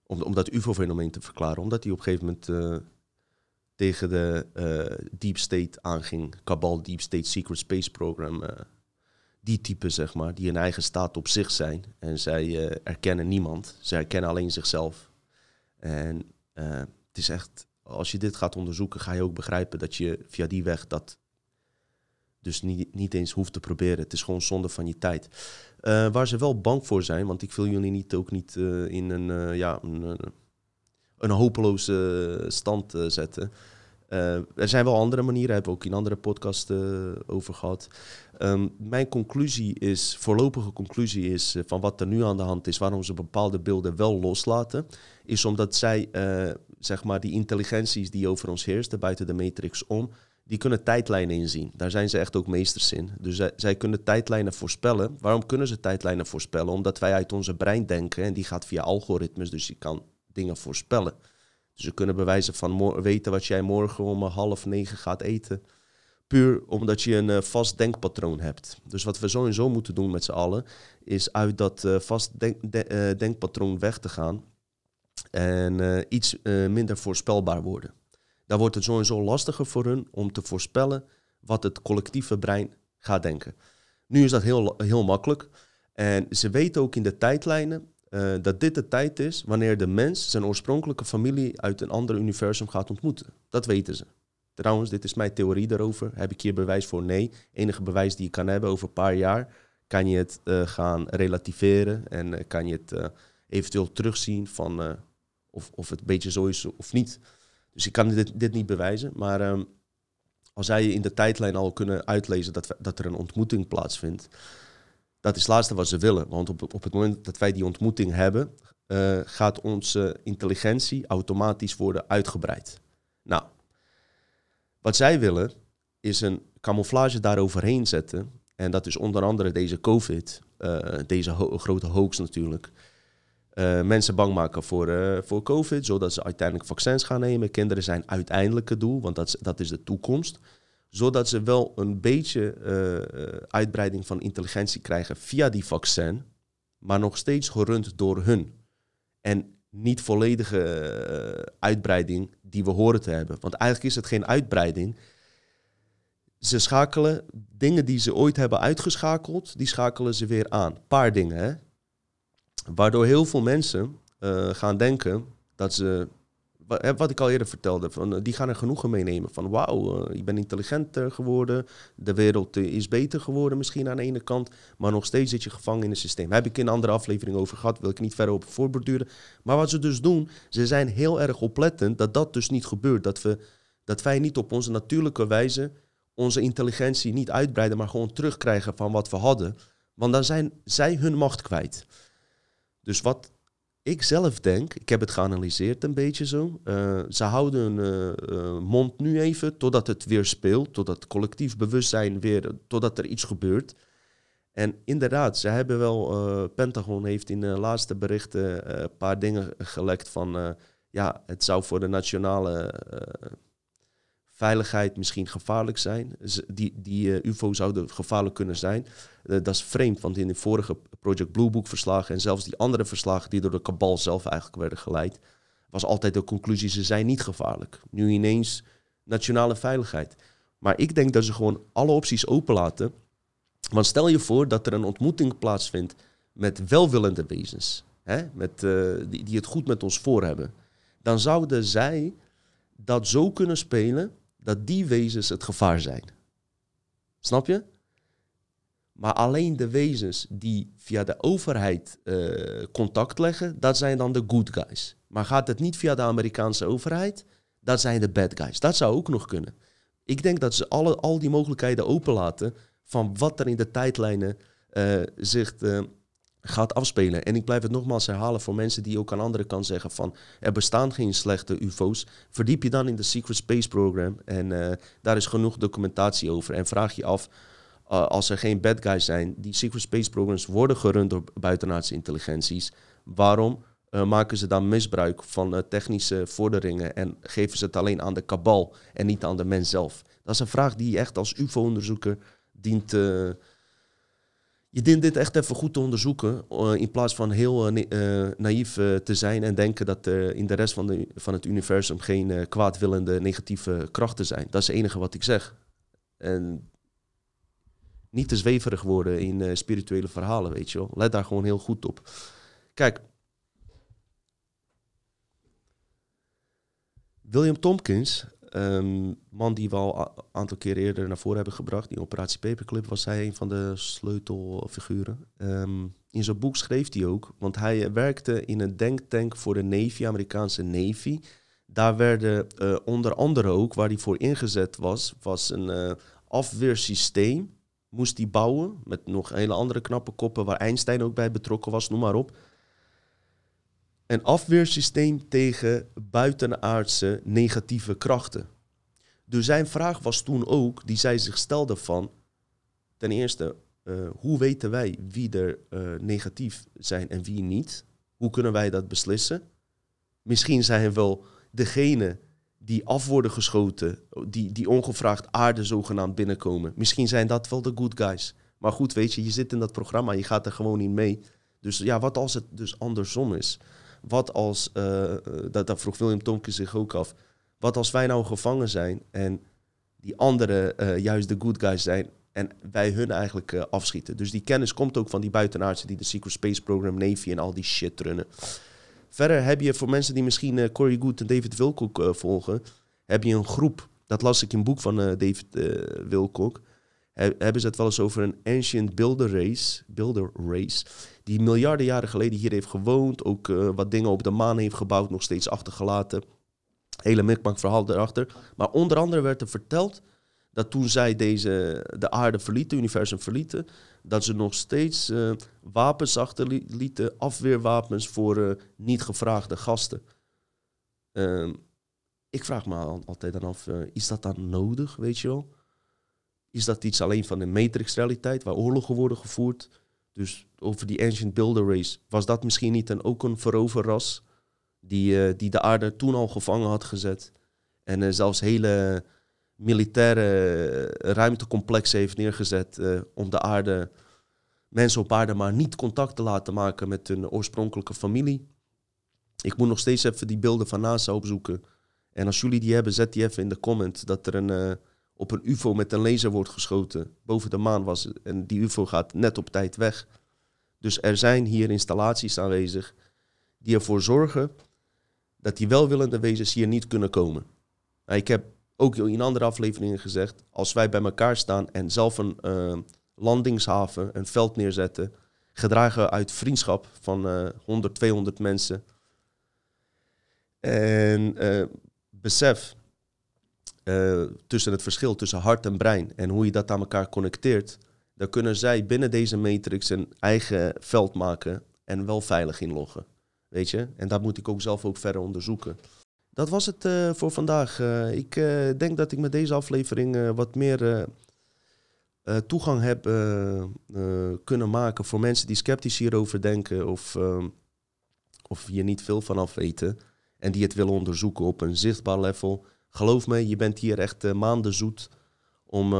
om, om dat UFO-fenomeen te verklaren? Omdat hij op een gegeven moment eh, tegen de eh, Deep State aanging. Cabal Deep State Secret Space Program. eh, die type, zeg maar, die een eigen staat op zich zijn. En zij eh, erkennen niemand. Zij erkennen alleen zichzelf. En het is echt, als je dit gaat onderzoeken, ga je ook begrijpen dat je via die weg dat dus niet, eens hoeft te proberen. Het is gewoon zonde van je tijd. Waar ze wel bang voor zijn, want ik wil jullie niet, ook niet in een, ja, een, een hopeloze stand eh, zetten. Eh, er zijn wel andere manieren, hebben we ook in andere podcasts eh, over gehad. Ehm, mijn conclusie is, voorlopige conclusie is van wat er nu aan de hand is, waarom ze bepaalde beelden wel loslaten, is omdat zij, zeg maar, die intelligenties die over ons heersten, buiten de matrix om, die kunnen tijdlijnen inzien. Daar zijn ze echt ook meesters in. Dus zij, zij kunnen tijdlijnen voorspellen. Waarom kunnen ze tijdlijnen voorspellen? Omdat wij uit onze brein denken en die gaat via algoritmes, dus je kan dingen voorspellen. Dus ze kunnen bewijzen van weten wat jij morgen om half negen gaat eten. Puur omdat je een uh, vast denkpatroon hebt. Dus wat we sowieso moeten doen met z'n allen, is uit dat uh, vast denk, de, denkpatroon weg te gaan. En iets minder voorspelbaar worden. Dan wordt het sowieso lastiger voor hun om te voorspellen wat het collectieve brein gaat denken. Nu is dat heel, heel makkelijk. En ze weten ook in de tijdlijnen uh, dat dit de tijd is wanneer de mens zijn oorspronkelijke familie uit een ander universum gaat ontmoeten. Dat weten ze. Trouwens, dit is mijn theorie daarover. Heb ik hier bewijs voor? Nee. Enige bewijs die je kan hebben over een paar jaar, kan je het uh, gaan relativeren en uh, kan je het eventueel terugzien van of, of het een beetje zo is of niet. Dus ik kan dit, dit niet bewijzen, maar um, als zij in de tijdlijn al kunnen uitlezen dat, dat er een ontmoeting plaatsvindt, dat is het laatste wat ze willen. Want op, op het moment dat wij die ontmoeting hebben, uh, gaat onze intelligentie automatisch worden uitgebreid. Nou, wat zij willen is een camouflage daaroverheen zetten. En dat is onder andere deze COVID, uh, deze grote hoax natuurlijk. Uh, mensen bang maken voor, voor COVID, zodat ze uiteindelijk vaccins gaan nemen. Kinderen zijn uiteindelijk het doel, want dat, dat is de toekomst zodat ze wel een beetje uh, uitbreiding van intelligentie krijgen via die vaccin, maar nog steeds gerund door hun. En niet volledige uh, uitbreiding die we horen te hebben. Want eigenlijk is het geen uitbreiding. Ze schakelen dingen die ze ooit hebben uitgeschakeld, die schakelen ze weer aan. Paar dingen? Waardoor heel veel mensen gaan denken dat ze wat ik al eerder vertelde, van, eh, die gaan er genoegen meenemen. Van wauw, uh, je bent intelligenter geworden, de wereld eh, is beter geworden misschien aan de ene kant, maar nog steeds zit je gevangen in het systeem. Heb ik in een andere aflevering over gehad, wil ik niet verder op voorborduren. Maar wat ze dus doen, ze zijn heel erg oplettend dat dat dus niet gebeurt. Dat, we, dat wij niet op onze natuurlijke wijze onze intelligentie niet uitbreiden, maar gewoon terugkrijgen van wat we hadden. Want dan zijn zij hun macht kwijt. Dus wat ik zelf denk, ik heb het geanalyseerd een beetje zo. Uh, ze houden hun uh, mond nu even totdat het weer speelt, totdat het collectief bewustzijn weer, totdat er iets gebeurt. En inderdaad, ze hebben wel, Pentagon heeft in de laatste berichten een paar dingen gelekt van, ja, het zou voor de nationale veiligheid misschien gevaarlijk zijn. Die, die UFO zouden gevaarlijk kunnen zijn. Uh, dat is vreemd, want in de vorige Project Blue Book verslagen en zelfs die andere verslagen die door de kabal zelf eigenlijk werden geleid, was altijd de conclusie, ze zijn niet gevaarlijk. Nu ineens nationale veiligheid. Maar ik denk dat ze gewoon alle opties openlaten. Want stel je voor dat er een ontmoeting plaatsvindt met welwillende wezens, hè? Met, uh, die, die het goed met ons voor hebben. Dan zouden zij dat zo kunnen spelen dat die wezens het gevaar zijn. Snap je? Maar alleen de wezens die via de overheid uh, contact leggen, dat zijn dan de good guys. Maar gaat het niet via de Amerikaanse overheid, dat zijn de bad guys. Dat zou ook nog kunnen. Ik denk dat ze alle, al die mogelijkheden openlaten van wat er in de tijdlijnen uh, zich uh, gaat afspelen. En ik blijf het nogmaals herhalen voor mensen die ook aan de andere kant zeggen van er bestaan geen slechte UFO's. Verdiep je dan in de Secret Space Program en daar is genoeg documentatie over. En vraag je af, uh, als er geen bad guys zijn, die Secret Space Programs worden gerund door buitenaardse intelligenties, waarom uh, maken ze dan misbruik van technische vorderingen en geven ze het alleen aan de kabal en niet aan de mens zelf? Dat is een vraag die je echt als UFO-onderzoeker dient je dient dit echt even goed te onderzoeken. In plaats van heel naïef te zijn en denken dat er in de rest van, de, van het universum geen kwaadwillende negatieve krachten zijn. Dat is het enige wat ik zeg. En niet te zweverig worden in spirituele verhalen, weet je wel. Let daar gewoon heel goed op. Kijk. William Tompkins Um, man die we al een aantal keer eerder naar voren hebben gebracht, die Operatie Paperclip, was hij een van de sleutelfiguren. Um, in zijn boek schreef hij ook, want hij werkte in een denktank voor de Navy, Amerikaanse Navy. Daar werden uh, onder andere ook, waar hij voor ingezet was, was een afweersysteem. Moest hij bouwen met nog hele andere knappe koppen, waar Einstein ook bij betrokken was, noem maar op een afweersysteem tegen buitenaardse negatieve krachten. Dus zijn vraag was toen ook, die zij zich stelde van, ten eerste, uh, hoe weten wij wie er uh, negatief zijn en wie niet? Hoe kunnen wij dat beslissen? Misschien zijn wel degene die af worden geschoten, die, die ongevraagd aarde zogenaamd binnenkomen. Misschien zijn dat wel de good guys. Maar goed, weet je, je zit in dat programma, je gaat er gewoon niet mee. Dus ja, wat als het dus andersom is? Wat als, uh, dat, dat vroeg William Tomke zich ook af, wat als wij nou gevangen zijn en die anderen uh, juist de good guys zijn en wij hun eigenlijk afschieten. Dus die kennis komt ook van die buitenaardsen die de Secret Space Program, Navy en al die shit runnen. Verder heb je voor mensen die misschien uh, Corey Good en David Wilcock uh, volgen, heb je een groep. Dat las ik in een boek van David Wilcock. He, hebben ze het wel eens over een ancient builder race, builder race, die miljarden jaren geleden hier heeft gewoond, ook wat dingen op de maan heeft gebouwd, nog steeds achtergelaten. Hele mikmak verhaal erachter. Maar onder andere werd er verteld dat toen zij deze, de aarde verlieten, het universum verlieten, dat ze nog steeds uh, wapens achterlieten, afweerwapens voor uh, niet gevraagde gasten. Uh, ik vraag me altijd dan af, eh, is dat dan nodig, weet je wel? Is dat iets alleen van de Matrix-realiteit, waar oorlogen worden gevoerd? Dus over die Ancient Builder Race, was dat misschien niet dan ook een veroverras die, die de aarde toen al gevangen had gezet? En zelfs hele militaire ruimtecomplex heeft neergezet uh, om de aarde, mensen op aarde maar niet contact te laten maken met hun oorspronkelijke familie. Ik moet nog steeds even die beelden van NASA opzoeken. En als jullie die hebben, zet die even in de comment dat er een, uh, op een UFO met een laser wordt geschoten boven de maan was. En die UFO gaat net op tijd weg. Dus er zijn hier installaties aanwezig die ervoor zorgen dat die welwillende wezens hier niet kunnen komen. Nou, ik heb ook in andere afleveringen gezegd, als wij bij elkaar staan en zelf een uh, landingshaven, een veld neerzetten, gedragen uit vriendschap van uh, 100, 200 mensen. En uh, besef tussen het verschil tussen hart en brein en hoe je dat aan elkaar connecteert, dan kunnen zij binnen deze matrix een eigen veld maken en wel veilig inloggen. Weet je? En dat moet ik ook zelf ook verder onderzoeken. Dat was het uh, voor vandaag. Uh, ik uh, denk dat ik met deze aflevering wat meer toegang heb kunnen maken voor mensen die sceptisch hierover denken of, of hier niet veel van af weten en die het willen onderzoeken op een zichtbaar level. Geloof me, je bent hier echt maanden zoet om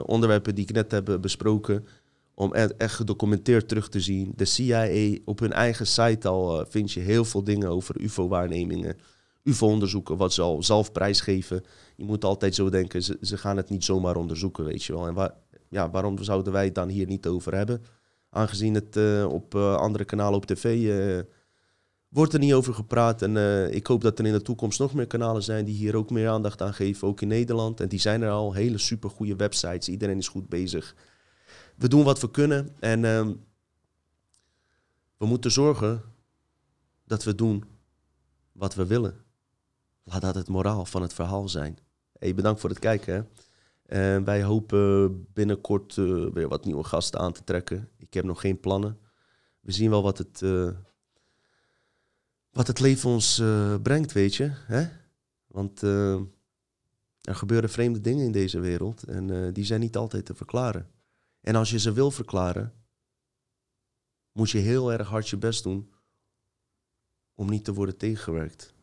onderwerpen die ik net heb besproken, om echt, echt gedocumenteerd terug te zien. De CIA op hun eigen site al vind je heel veel dingen over UFO-waarnemingen. UFO-onderzoeken, wat ze al zelf prijsgeven. Je moet altijd zo denken, ze, ze gaan het niet zomaar onderzoeken, weet je wel. En waar, ja, waarom zouden wij het dan hier niet over hebben? Aangezien het uh, op uh, andere kanalen op tv uh, wordt er niet over gepraat. En ik hoop dat er in de toekomst nog meer kanalen zijn die hier ook meer aandacht aan geven, ook in Nederland. En die zijn er al, hele supergoeie websites, iedereen is goed bezig. We doen wat we kunnen en ehm, we moeten zorgen dat we doen wat we willen. Laat dat het moraal van het verhaal zijn. Hey, bedankt voor het kijken. Hè. En wij hopen binnenkort uh, weer wat nieuwe gasten aan te trekken. Ik heb nog geen plannen. We zien wel wat het, uh, wat het leven ons brengt, weet je. Hè? Want er gebeuren vreemde dingen in deze wereld en die zijn niet altijd te verklaren. En als je ze wil verklaren, moet je heel erg hard je best doen om niet te worden tegengewerkt.